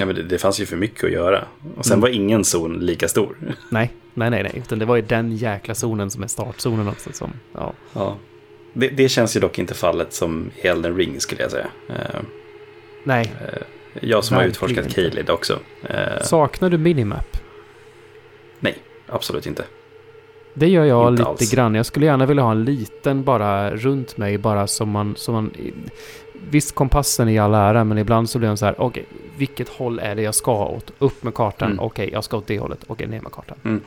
Ja men det, det, fanns ju för mycket att göra. Och sen mm. var ingen zon lika stor. [laughs] Nej, nej, nej, nej. Utan det var ju den jäkla zonen som är startzonen också. Som, ja. ja. Det, det känns ju dock inte fallet som Elden Ring skulle jag säga. Uh, nej. Uh, jag som har utforskat Kalid också. Uh, Saknar du minimap? Nej, absolut inte. Det gör jag inte lite alls. grann. Jag skulle gärna vilja ha en liten bara runt mig bara som man, som man visst kompassen i all ära, men ibland så blir den så här, okej, okay, vilket håll är det jag ska åt? Upp med kartan, mm. okej, okay, jag ska åt det hållet, okej, okay, ner med kartan. Mm.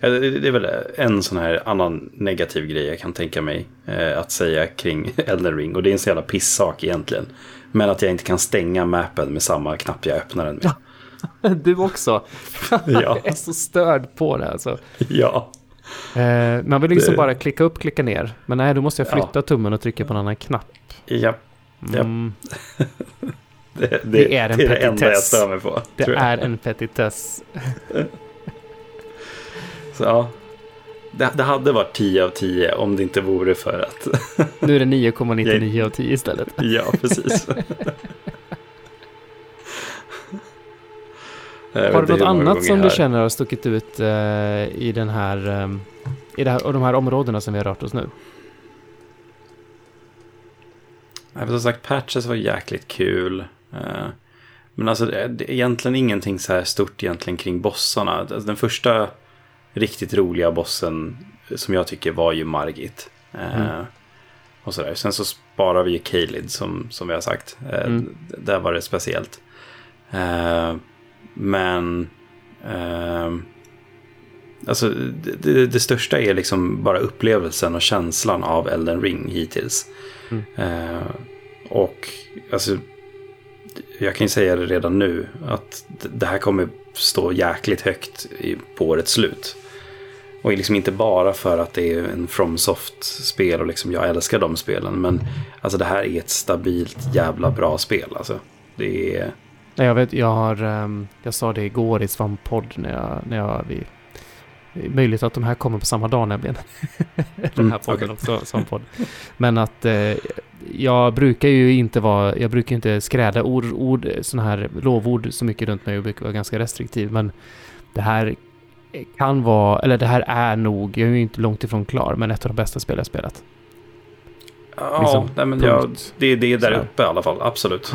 Ja, det, är väl en sån här annan negativ grej jag kan tänka mig eh, att säga kring [laughs] Elden Ring. Och det är en så jävla pissak egentligen. Men att jag inte kan stänga mappen med samma knapp jag öppnar den med. [laughs] Du också. [laughs] ja. jag är så störd på det alltså. Ja. Eh, man vill liksom det... bara klicka upp, klicka ner. Men nej, då måste jag flytta ja. tummen och trycka på en annan knapp. Ja. Mm. [laughs] det, det, det, är en det är det enda jag stör mig på. Det är en petitess. [laughs] Så ja, det, det, hade varit 10 av 10 om det inte vore för att... [laughs] nu är det 9,99 av 10 istället. ja, precis. har du något annat som du känner har stuckit ut uh, i den här, um, i det här, och de här områdena som vi har rört oss nu? Ja, som sagt, Patches var jäkligt kul. Uh, men alltså, det är egentligen ingenting så här stort egentligen kring bossarna. Alltså, den första riktigt roliga bossen som jag tycker var ju Margit. Eh, mm. och sådär. Sen så sparar vi ju Kalid som, som vi har sagt. Eh, mm. Där var det speciellt. Eh, men... Eh, alltså det, det, största är liksom bara upplevelsen och känslan av Elden Ring hittills. Mm. Eh, och alltså... Jag kan ju säga det redan nu att det här kommer stå jäkligt högt på årets slut. Och liksom inte bara för att det är en FromSoft-spel och liksom jag älskar de spelen. Men alltså det här är ett stabilt jävla bra spel. Alltså, det är... Jag vet, jag har, ehm, jag sa det igår i Svampodd när jag, när jag, vi, möjligt att de här kommer på samma dag nämligen. [laughs] [laughs] Den här mm, podden okay. också, Svampodd. Men att eh, jag brukar ju inte vara, jag brukar inte skräda ord, ord sådana här lovord så mycket runt mig och brukar vara ganska restriktiv. Men det här kan vara, eller det här är nog, jag är ju inte långt ifrån klar, men ett av de bästa spel jag spelat. Ja, liksom, nej, men jag, det, det är där uppe i alla fall, absolut.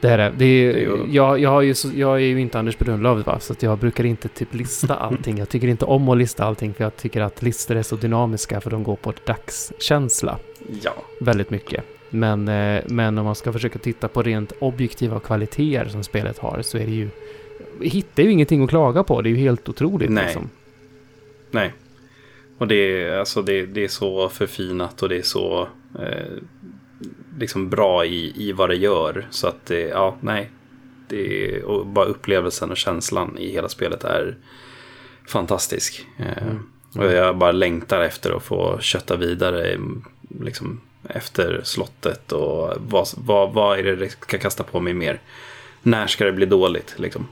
Det är det. är, det är jag, jag, ju, jag är ju inte Anders Brunlöv, va? så jag brukar inte typ lista [laughs] allting. Jag tycker inte om att lista allting, för jag tycker att listor är så dynamiska, för de går på dagskänsla. Ja. Väldigt mycket. Men, eh, men om man ska försöka titta på rent objektiva kvaliteter som spelet har, så är det ju vi hittar ju ingenting att klaga på. Det är ju helt otroligt. Nej. Liksom. Nej. Och det är, alltså det, det är så förfinat och det är så eh, liksom bra i, i vad det gör. Så att det, ja, nej. Det och bara upplevelsen och känslan i hela spelet är fantastisk. Eh, mm. Och jag bara längtar efter att få kötta vidare liksom, efter slottet och vad, vad, vad är det det ska kasta på mig mer? När ska det bli dåligt liksom?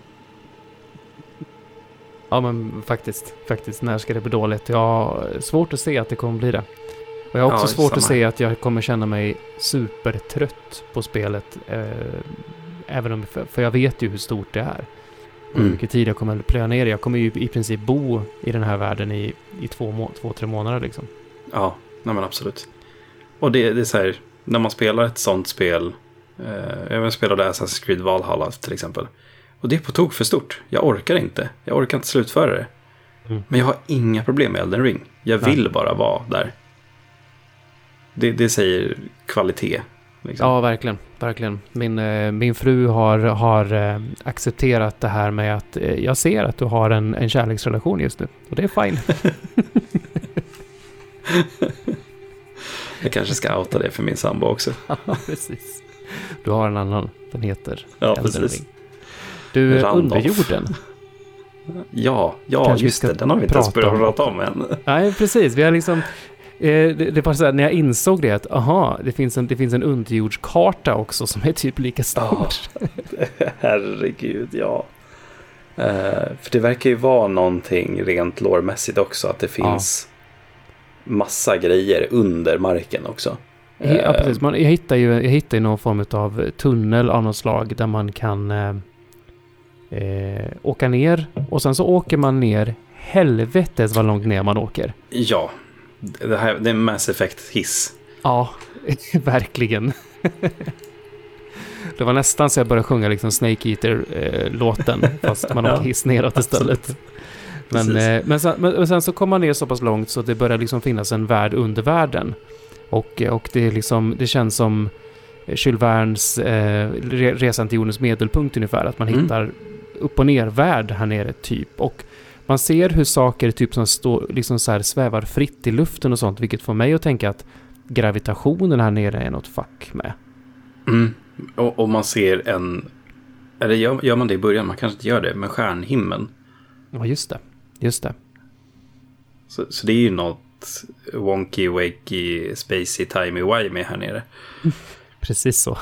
Ja men faktiskt, faktiskt. När ska det bli dåligt? Jag har svårt att se att det kommer bli det. Och jag har också ja, svårt samma. att se att jag kommer känna mig supertrött på spelet. Eh, även om, för jag vet ju hur stort det är. Och hur mm. mycket tid jag kommer att plöja ner Jag kommer ju i princip bo i den här världen i, i två, två, tre månader liksom. Ja, nej men absolut. Och det, det är så här, när man spelar ett sånt spel. Eh, jag spelade Assassin's Creed Valhalla till exempel. Och det är på tok för stort. Jag orkar inte. Jag orkar inte slutföra det. Mm. Men jag har inga problem med Elden Ring. Jag vill Nej. bara vara där. Det, det säger kvalitet. Liksom. Ja, verkligen. verkligen. Min, eh, min fru har, har eh, accepterat det här med att eh, jag ser att du har en, en kärleksrelation just nu. Och det är fine. [laughs] jag kanske ska outa det för min sambo också. [laughs] ja, precis. Du har en annan. Den heter Ja, precis. Du, underjorden. Ja, ja just det. Den har vi inte ens börjat prata om än. Nej, precis. Vi har liksom... Eh, det, det var så här, när jag insåg det att aha, det finns en, det finns en underjordskarta också som är typ lika stor. Oh, [laughs] herregud, ja. Uh, för det verkar ju vara någonting rent lårmässigt också, att det finns ja. massa grejer under marken också. Ja, uh, precis. Man, jag hittar ju jag hittar någon form av tunnel av något slag där man kan uh, eh, åka ner och sen så åker man ner helvetes vad långt ner man åker. Ja, det, här, det är en Mass Effect-hiss. Ja, [laughs] verkligen. det var nästan så jag började sjunga liksom Snake Eater-låten, eh, [laughs] fast man åker hiss neråt istället. Men, eh, men, sen, men, sen, så kom man ner så pass långt så det börjar liksom finnas en värld under världen. Och, och det, liksom, det känns som Jules Vernes eh, Resan till jordens medelpunkt ungefär. Att man mm. hittar upp och ner värld här nere typ. Och man ser hur saker typ som står, liksom så här svävar fritt i luften och sånt. Vilket får mig att tänka att gravitationen här nere är något fack med. Mm. Och, och, man ser en... Eller gör, gör man det i början? Man kanske inte gör det. Men stjärnhimlen. Ja, just det. Just det. Så, så det är ju något wonky, wakey, spacey, timey-wimey här nere. [laughs] Precis så.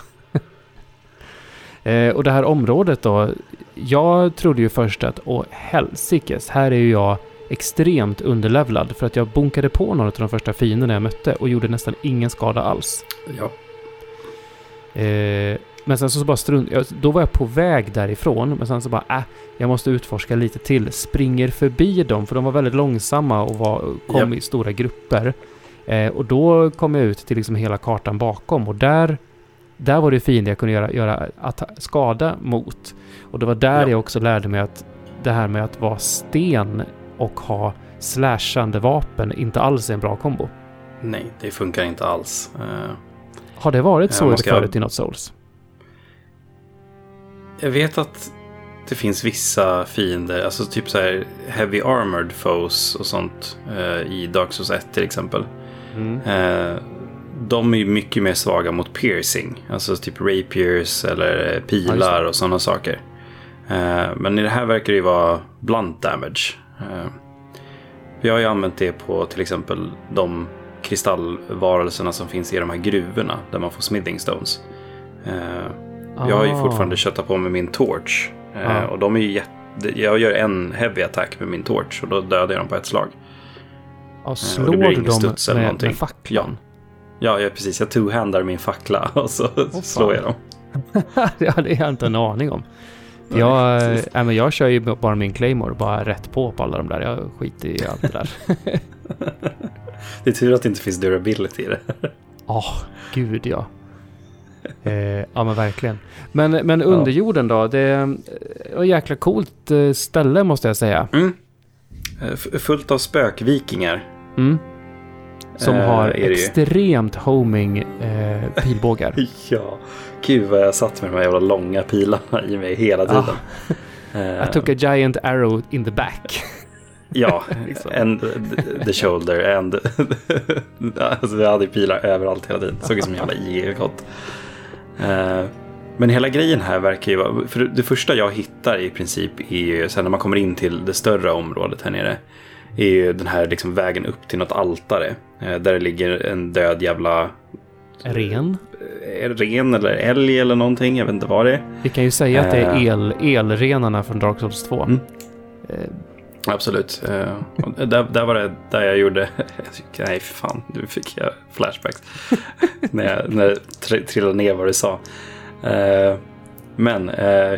Eh, och det här området då. Jag trodde ju först att, åh helsikes, här är ju jag extremt underlevlad för att jag bunkade på några av de första fienderna jag mötte och gjorde nästan ingen skada alls. Ja. Eh, men sen så bara strunt, då var jag på väg därifrån, men sen så bara äh, jag måste utforska lite till. Springer förbi dem, för de var väldigt långsamma och var, kom yep. i stora grupper. Eh, och då kom jag ut till liksom hela kartan bakom och där, där var det fiender jag kunde göra, göra att, skada mot. Och det var där yep. jag också lärde mig att det här med att vara sten och ha slashande vapen inte alls är en bra kombo. Nej, det funkar inte alls. Uh, Har det varit så ska... förut i något Souls? Jag vet att det finns vissa fiender, alltså typ så här heavy armored foes och sånt uh, i Dark Souls 1 till exempel. Mm. Uh, de är ju mycket mer svaga mot piercing, alltså typ rapiers eller pilar och sådana saker. men i det här verkar det ju vara blunt damage. Eh, vi har ju använt det på till exempel de kristallvarelserna som finns i de här gruvorna där man får smithing stones. Ah. Jag har ju ah. fortfarande köttat på med min torch. Ah. Och de är ju jätte... Jag gör en heavy attack med min torch och då dödar jag dem på ett slag. Ja, slår du dem med, med facklan? Ja. Ja, precis. Jag two-handar min fackla [laughs] och så oh, slår jag dem. [laughs] ja, det har jag inte en aning om. Jag, äh, men jag kör ju bara min Claymore, bara rätt på på alla de där. Jag skiter i allt det där. [laughs] det är tur att det inte finns durability i det. Ja, oh, gud ja. Eh, ja men verkligen. Men, men underjorden då? Det är ett jäkla coolt eh, ställe måste jag säga. Mm. Fullt av spökvikingar. Mm. Som eh, har extremt homing eh, pilbågar. [laughs] ja, gud vad jag satt med de här jävla långa pilarna i mig hela tiden. Ah. [laughs] I took a giant arrow in the back. [laughs] ja, liksom. and the shoulder and... alltså vi hade pilar överallt hela tiden. Såg ut som en jävla igelkott. Uh, men hela grejen här verkar ju vara... För det första jag hittar i princip är ju sen när man kommer in till det större området här nere är ju den här liksom vägen upp till något altare. Eh, där det ligger en död jävla... Ren? Eh, ren eller älg eller någonting. Jag vet inte vad det är. Vi kan ju säga att det är eh. el, elrenarna från Dark Souls 2. Mm. Absolut. där, där var det där jag gjorde... [laughs] Nej, fan. Nu fick jag flashbacks. [laughs] när, jag, när jag trillade ner vad du sa. Men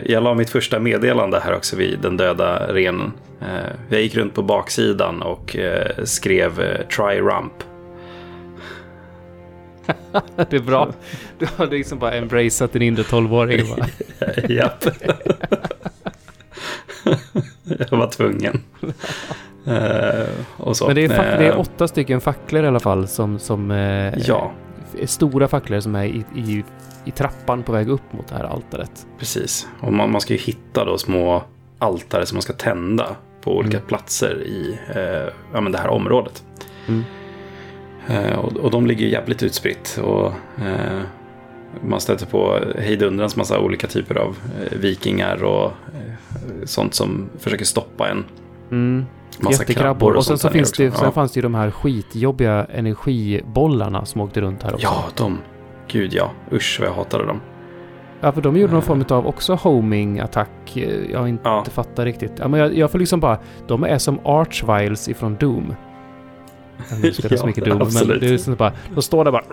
jag la mitt första meddelande här också vid den döda renen. Eh, jag gick runt på baksidan och eh, skrev eh, try rump. [laughs] det är bra. Du har liksom bara embraceat din inre tolvåring. [laughs] Japp. jag var tvungen. [laughs] Så. Men det är, fack, det är åtta stycken facklor i alla fall som, som ja. Stora facklor som är i, i, i, trappan på väg upp mot det här altaret. Precis, och man, man ska ju hitta då små altare som man ska tända på olika mm. platser i eh, ja, men det här området. Mm. Eh, och, och, de ligger jävligt utspritt. Och, eh, man stöter på hejdundrans massa olika typer av eh, vikingar och eh, sånt som försöker stoppa en. Mm. Massa Jättekrabbor. Och, och sen, så finns det, sen ja. fanns det ju de här skitjobbiga energibollarna som åkte runt här också. Ja, de. Gud ja. Usch vad jag hatade dem. Ja, för de gjorde någon form av också homing-attack. Jag inte ja. fattat riktigt. Ja, men jag, jag får liksom bara... De är som Archviles ifrån Doom. Jag spelar så [laughs] mycket Doom, absolut. men det är liksom bara... De står där bara...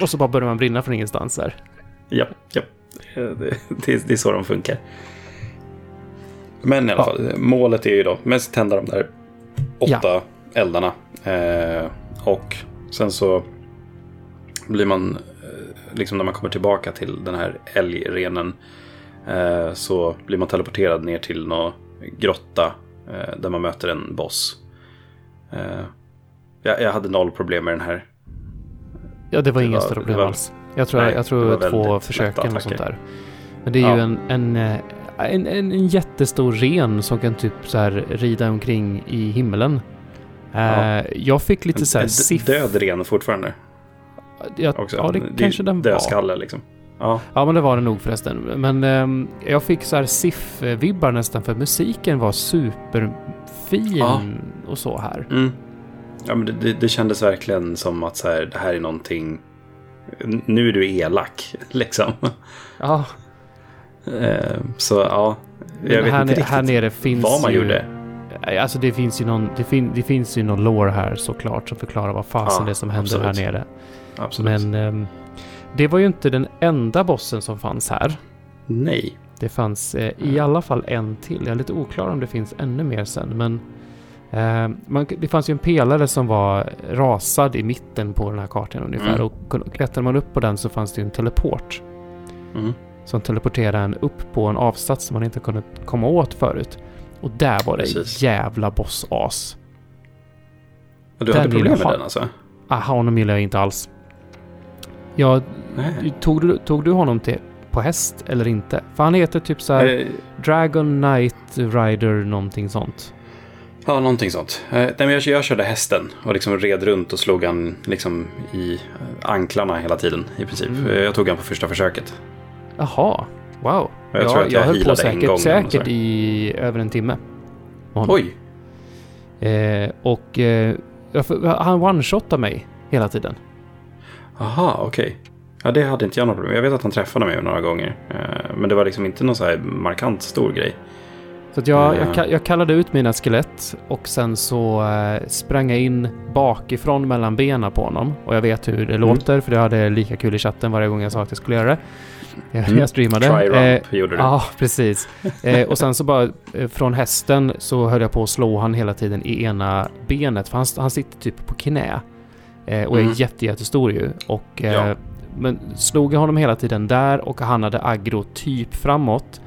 Och så bara börjar man brinna från ingenstans där. Ja, ja. Det, [laughs] det, det är så de funkar. Men i alla ja. fall, målet är ju då mest tända de där åtta ja. eldarna. Eh, och sen så blir man liksom när man kommer tillbaka till den här älgrenen eh, så blir man teleporterad ner till någon grotta eh, där man möter en boss. Eh, jag, jag, hade noll problem med den här. Ja, det var inget större problem alls. Jag tror, Nej, jag tror två försök eller sånt där. Men det är ja. ju en, en, eh, en, en, en jättestor ren som kan typ så här rida omkring i himlen. Ja. Uh, jag fick lite en, så här... En död ren fortfarande. Jag, Också. Ja, det, det kanske den var. Dödskalle liksom. Ja. ja, men det var det nog förresten. Men um, jag fick så här SIF-vibbar nästan för musiken var superfin ja. och så här. Mm. Ja, men det, det, det, kändes verkligen som att så här, det här är någonting... Nu är du elak, [laughs] liksom. Ja. Uh, så ja, jag vet här, inte riktigt här nere finns vad man ju, gjorde. Alltså det finns ju någon, det, fin, det finns ju någon lore här såklart som förklarar vad fasen ja, det är som händer absolut. här nere. Absolut. Men um, det var ju inte den enda bossen som fanns här. Nej. Det fanns eh, i alla fall en till. Jag är lite oklar om det finns ännu mer sen, men eh, man, det fanns ju en pelare som var rasad i mitten på den här kartan ungefär. Mm. Och klättrar man upp på den så fanns det ju en teleport. Mm. Som teleporterade en upp på en avsats som man inte kunde komma åt förut. Och där var det Precis. jävla boss-as. Du hade problem med den alltså? Ah, honom gillar jag inte alls. Ja, tog du, tog du honom till, på häst eller inte? För han heter typ så här eh, Dragon Knight Rider någonting sånt. Ja, någonting sånt. Eh, nej, men jag, jag körde hästen och liksom red runt och slog han liksom i anklarna hela tiden i princip. Mm. Eh, jag tog han på första försöket. Jaha, wow. Jag, jag, jag, jag höll på säkert, säkert i över en timme. Oj! Eh, och eh, han one-shotade mig hela tiden. Aha, okej. Okay. Ja, det hade inte jag något problem Jag vet att han träffade mig några gånger. Eh, men det var liksom inte någon så här markant stor grej. Så att jag, jag, eh. jag, kallade ut mina skelett och sen så eh, sprang jag in bakifrån mellan benen på honom. Och jag vet hur det mm. låter för jag hade lika kul i chatten varje gång jag sa att jag skulle göra det. Jag, mm. jag streamade. Try eh, gjorde du. Ja, precis. eh, och sen så bara eh, från hästen så höll jag på att slå han hela tiden i ena benet. För han, han sitter typ på knä. Eh, och mm. är jätte, jättestor ju. Och, eh, ja. Men slog jag honom hela tiden där och han hade aggro typ framåt.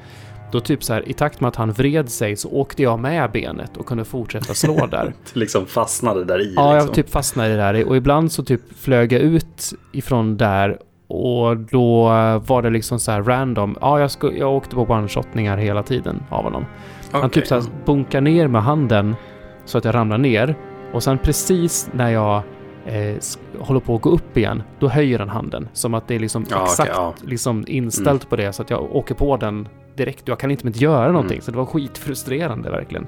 Då typ så här, i takt med att han vred sig så åkte jag med benet och kunde fortsätta slå där. [laughs] liksom fastnade där i? Ja, liksom. jag typ fastnade där och ibland så typ flög jag ut ifrån där och då var det liksom så här random. Ja, jag, sku, jag åkte på one-shotningar hela tiden av honom. Okay. Han typ så här bunkar ner med handen så att jag ramlar ner. Och sen precis när jag eh, håller på att gå upp igen, då höjer han handen. Som att det är liksom ja, exakt okay, ja. liksom inställt mm. på det så att jag åker på den direkt. Jag kan inte göra någonting. Mm. Så det var skitfrustrerande verkligen.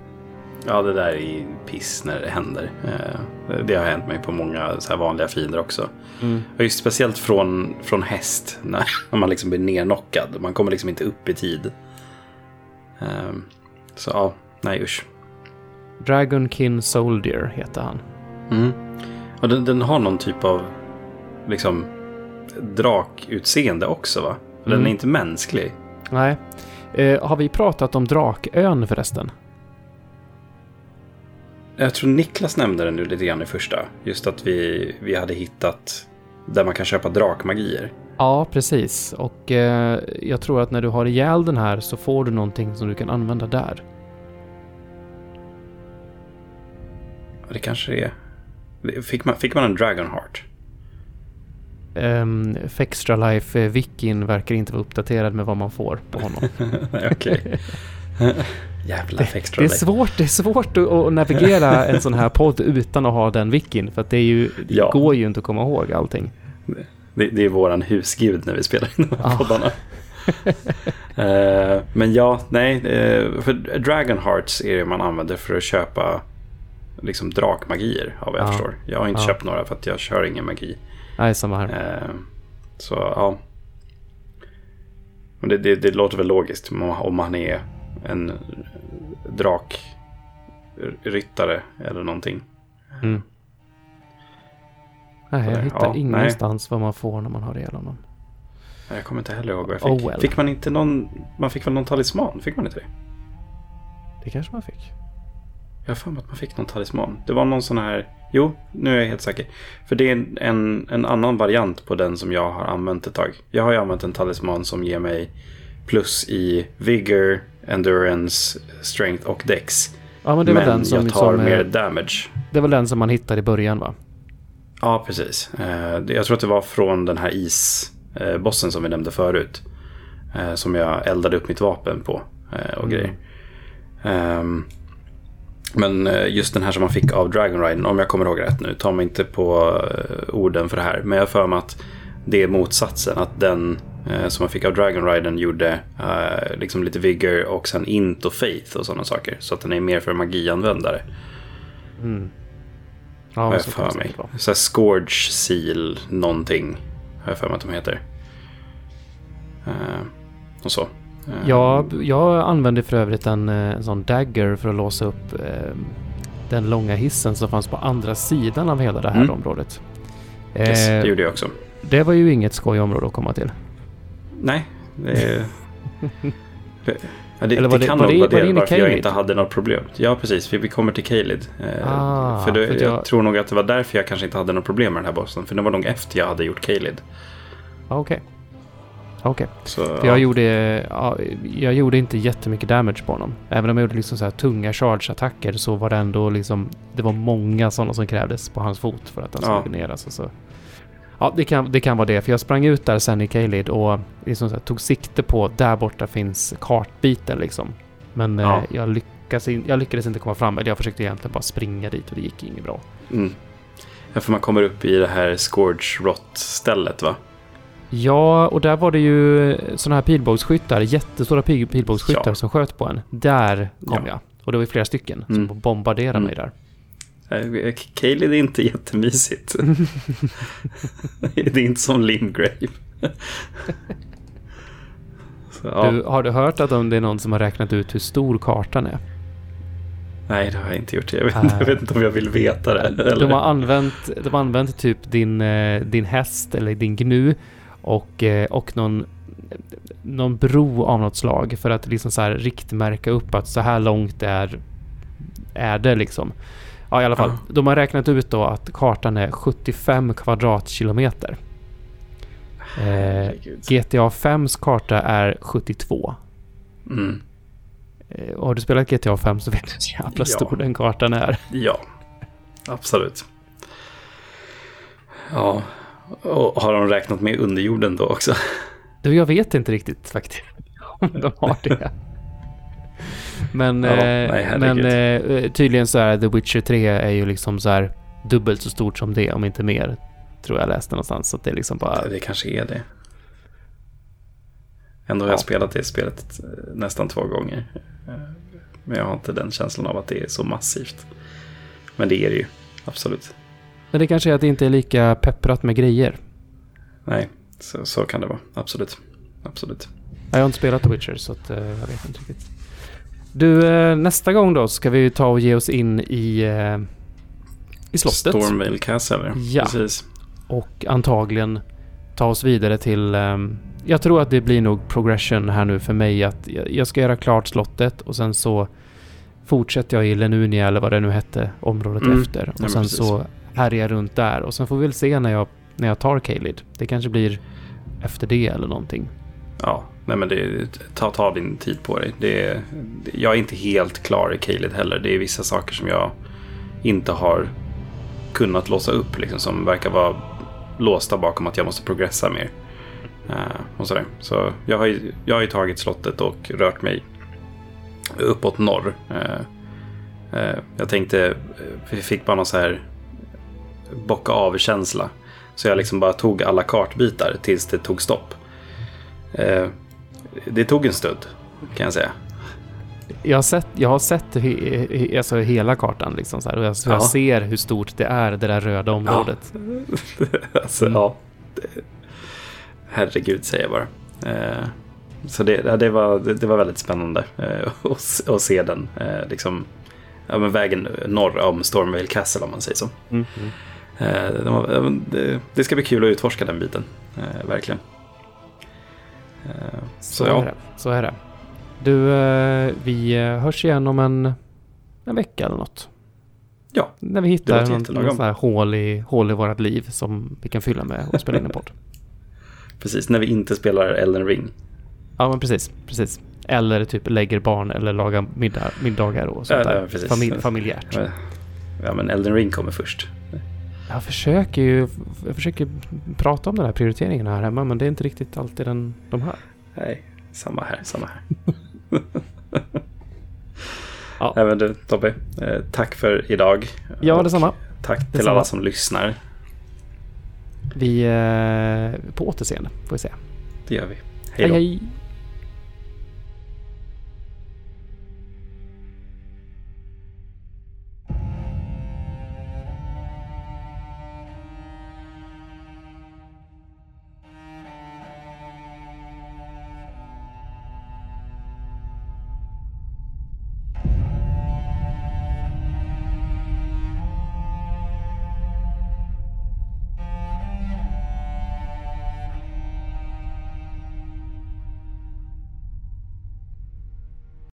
Ja, det där är piss när det händer. Eh, det har hänt mig på många så vanliga fiender också. Mm. Och just speciellt från, från häst, [laughs] när man liksom blir nerknockad. Man kommer liksom inte upp i tid. Eh, så ja, nej usch. Dragonkin Soldier heter han. Mm. Och den, den, har någon typ av liksom drakutseende också va? Mm. Den är inte mänsklig. Nej. Eh, har vi pratat om Drakön förresten? Jag tror Niklas nämnde den nu lite grann i första. Just att vi, vi hade hittat där man kan köpa drakmagier. Ja, precis. Och eh, jag tror att när du har ihjäl den här så får du någonting som du kan använda där. Det kanske det är. Fick man, fick man en Dragonheart? Um, Fextra Life Vikin verkar inte vara uppdaterad med vad man får på honom. [laughs] Okej. [laughs] Jävla det, det är svårt, det är svårt att, navigera [laughs] en sån här podd utan att ha den wikin. För att det, är ju, det ja. går ju inte att komma ihåg allting. Det, det är våran husgud när vi spelar in de här ah. poddarna. uh, [laughs] men ja, nej. Uh, för Dragon Hearts är det man använder för att köpa liksom drakmagier av vad jag ah. förstår. Jag har inte ah. köpt några för att jag kör ingen magi. Nej, samma här. Uh, så ja. Men det, det, det, låter väl logiskt om man är en drakryttare eller någonting. Mm. Nej, jag hittar ja, ingenstans nej. vad man får när man har ihjäl honom. Jag kommer inte heller ihåg vad jag fick. Oh well. Fick man inte någon... Man fick väl någon talisman? Fick man inte det? Det kanske man fick. Jag har för mig att man fick någon talisman. Det var någon sån här... Jo, nu är jag helt säker. För det är en, en annan variant på den som jag har använt ett tag. Jag har ju använt en talisman som ger mig plus i vigor, endurance, strength och dex. Ja, men det var men den som, jag tar som, mer damage. Det var den som man hittade i början va? Ja, precis. Eh, jag tror att det var från den här is, eh, som vi nämnde förut. Eh, som jag eldade upp mitt vapen på och mm. grejer. Um, men just den här som man fick av Dragon Riden, om jag kommer ihåg rätt nu, ta mig inte på orden för det här. Men jag har för mig att det är motsatsen. Att den eh, som man fick av Dragon Riden gjorde eh, liksom lite vigor och sen int och faith och sådana saker. Så att den är mer för magianvändare. Mm. Ja, har jag för mig. Så här Scourge Seal någonting. Har jag för mig att de heter. Uh, och så. Uh, ja, jag använde för övrigt en, eh, en sån dagger för att låsa upp uh, den långa hissen som fanns på andra sidan av hela det här mm. området. Yes, det gjorde jag också. Det var ju inget skoj område att komma till. Nej, det, [laughs] Ja, det, Eller var det, kan nog vara det, det varför jag inte hade något problem. Ja, precis. Vi kommer till Kalid. Eh, ah, för, det, för jag, jag, tror nog att det var därför jag kanske inte hade något problem med den här bossen. För det var nog efter jag hade gjort Kalid. Okej. Okay. Okej. Okay. För jag, gjorde, ja, jag gjorde inte jättemycket damage på honom. Även om jag gjorde liksom så här tunga charge-attacker så var det ändå liksom... Det var många sådana som krävdes på hans fot för att han skulle ja. ner. Alltså, så. Ja, det kan, det kan vara det. För jag sprang ut där sen i Kalid och liksom här, tog sikte på där borta finns kartbiten liksom. Men ja. eh, jag, lyckas in, jag lyckades inte komma fram. Eller jag försökte egentligen bara springa dit och det gick inget bra. Mm. Ja, för man kommer upp i det här Scourge Rot-stället va? Ja, och där var det ju sådana här pilbågsskyttar, jättestora pil pilbågsskyttar ja. som sköt på en. Där kom ja. jag. Och det var ju flera stycken som mm. bombarderade mm. mig där. Kaeli är inte jättemysigt. [laughs] det är inte som Limgrave. Så, ja. du, har du hört att om det är någon som har räknat ut hur stor kartan är? Nej, det har jag inte gjort. Jag vet, äh, jag vet inte om jag vill veta det. Eller? De har använt, de har använt typ din, eh, din häst eller din gnu och, eh, och någon, någon bro av något slag för att liksom så här riktmärka upp att så här långt är, är det liksom. Ja, i alla fall. Ja. De har räknat ut då att kartan är 75 kvadratkilometer. Eh, GTA 5s karta är 72. Mm. Eh, har du spelat GTA 5 så vet du hur jävla stor den kartan är. Ja, absolut. Ja, och har de räknat med underjorden då också? Du, jag vet inte riktigt faktiskt om de har det. [laughs] Men, ja, eh, nej, men eh, tydligen så är The Witcher 3 är ju liksom så här dubbelt så stort som det, om inte mer. Tror jag läste någonstans. Så det är liksom bara... Det, kanske är det. Ändå har ja. jag spelat det spelet eh, nästan två gånger. Men jag har inte den känslan av att det är så massivt. Men det är det ju, absolut. Men det kanske är att det inte är lika pepprat med grejer. Nej, så, så kan det vara. Absolut. Absolut. Jag har inte spelat The Witcher så att, jag vet inte riktigt. Du, eh, nästa gång då ska vi ta och ge oss in i, eh, i slottet. Stormvale Castle, ja. Precis. Och antagligen ta oss vidare till... Um, jag tror att det blir nog progression här nu för mig. Att jag ska göra klart slottet och sen så fortsätter jag i Lenunia eller vad det nu hette, området mm. efter. Och ja, sen precis. så härjar jag runt där. Och sen får vi väl se när jag, när jag tar Kalid. Det kanske blir efter det eller någonting. Ja, nej men det, ta, ta din tid på dig. Det, jag är inte helt klar i Kaled heller. Det är vissa saker som jag inte har kunnat låsa upp. Liksom, som verkar vara låsta bakom att jag måste progressa mer. Uh, och sådär. Så jag har, ju, jag har ju tagit slottet och rört mig uppåt norr. Uh, uh, jag tänkte, vi fick bara någon så här bocka av-känsla. Så jag liksom bara tog alla kartbitar tills det tog stopp. Det tog en stund, kan jag säga. Jag har sett, jag har sett he, he, alltså hela kartan liksom så här, och jag, ja. jag, ser hur stort det är, det där röda området. Ja. [laughs] alltså, mm. ja. Herregud, säger jag bara. Eh, så det, det, var, det, var väldigt spännande eh, [laughs] att, att se den. Eh, liksom, ja, men vägen norr om Stormvale Castle om man säger så. Mm. Mm. Eh, det, det, ska bli kul att utforska den biten, eh, verkligen. Eh, så, så ja. Är det. Så är det. Du, eh, vi eh, hörs igen om en, en vecka eller något. Ja. När vi hittar någon, någon sån här hål i, hål i vårt liv som vi kan fylla med och spela in en podd. [laughs] precis, när vi inte spelar Elden Ring. Ja, men precis. precis. Eller typ lägger barn eller lagar middag, middagar och sånt ja, där. Ja, Familj, familjärt. Ja, men Elden Ring kommer först. Jag försöker ju jag försöker prata om den här prioriteringen här hemma men det är inte riktigt alltid den, de hör. Nej, samma här, samma här. [laughs] ja. Även du Tobbe, eh, tack för idag. Ja, detsamma. Tack till detsamma. alla som lyssnar. Vi, eh, på återseende får vi säga. Det gör vi. Hej, hej. hej.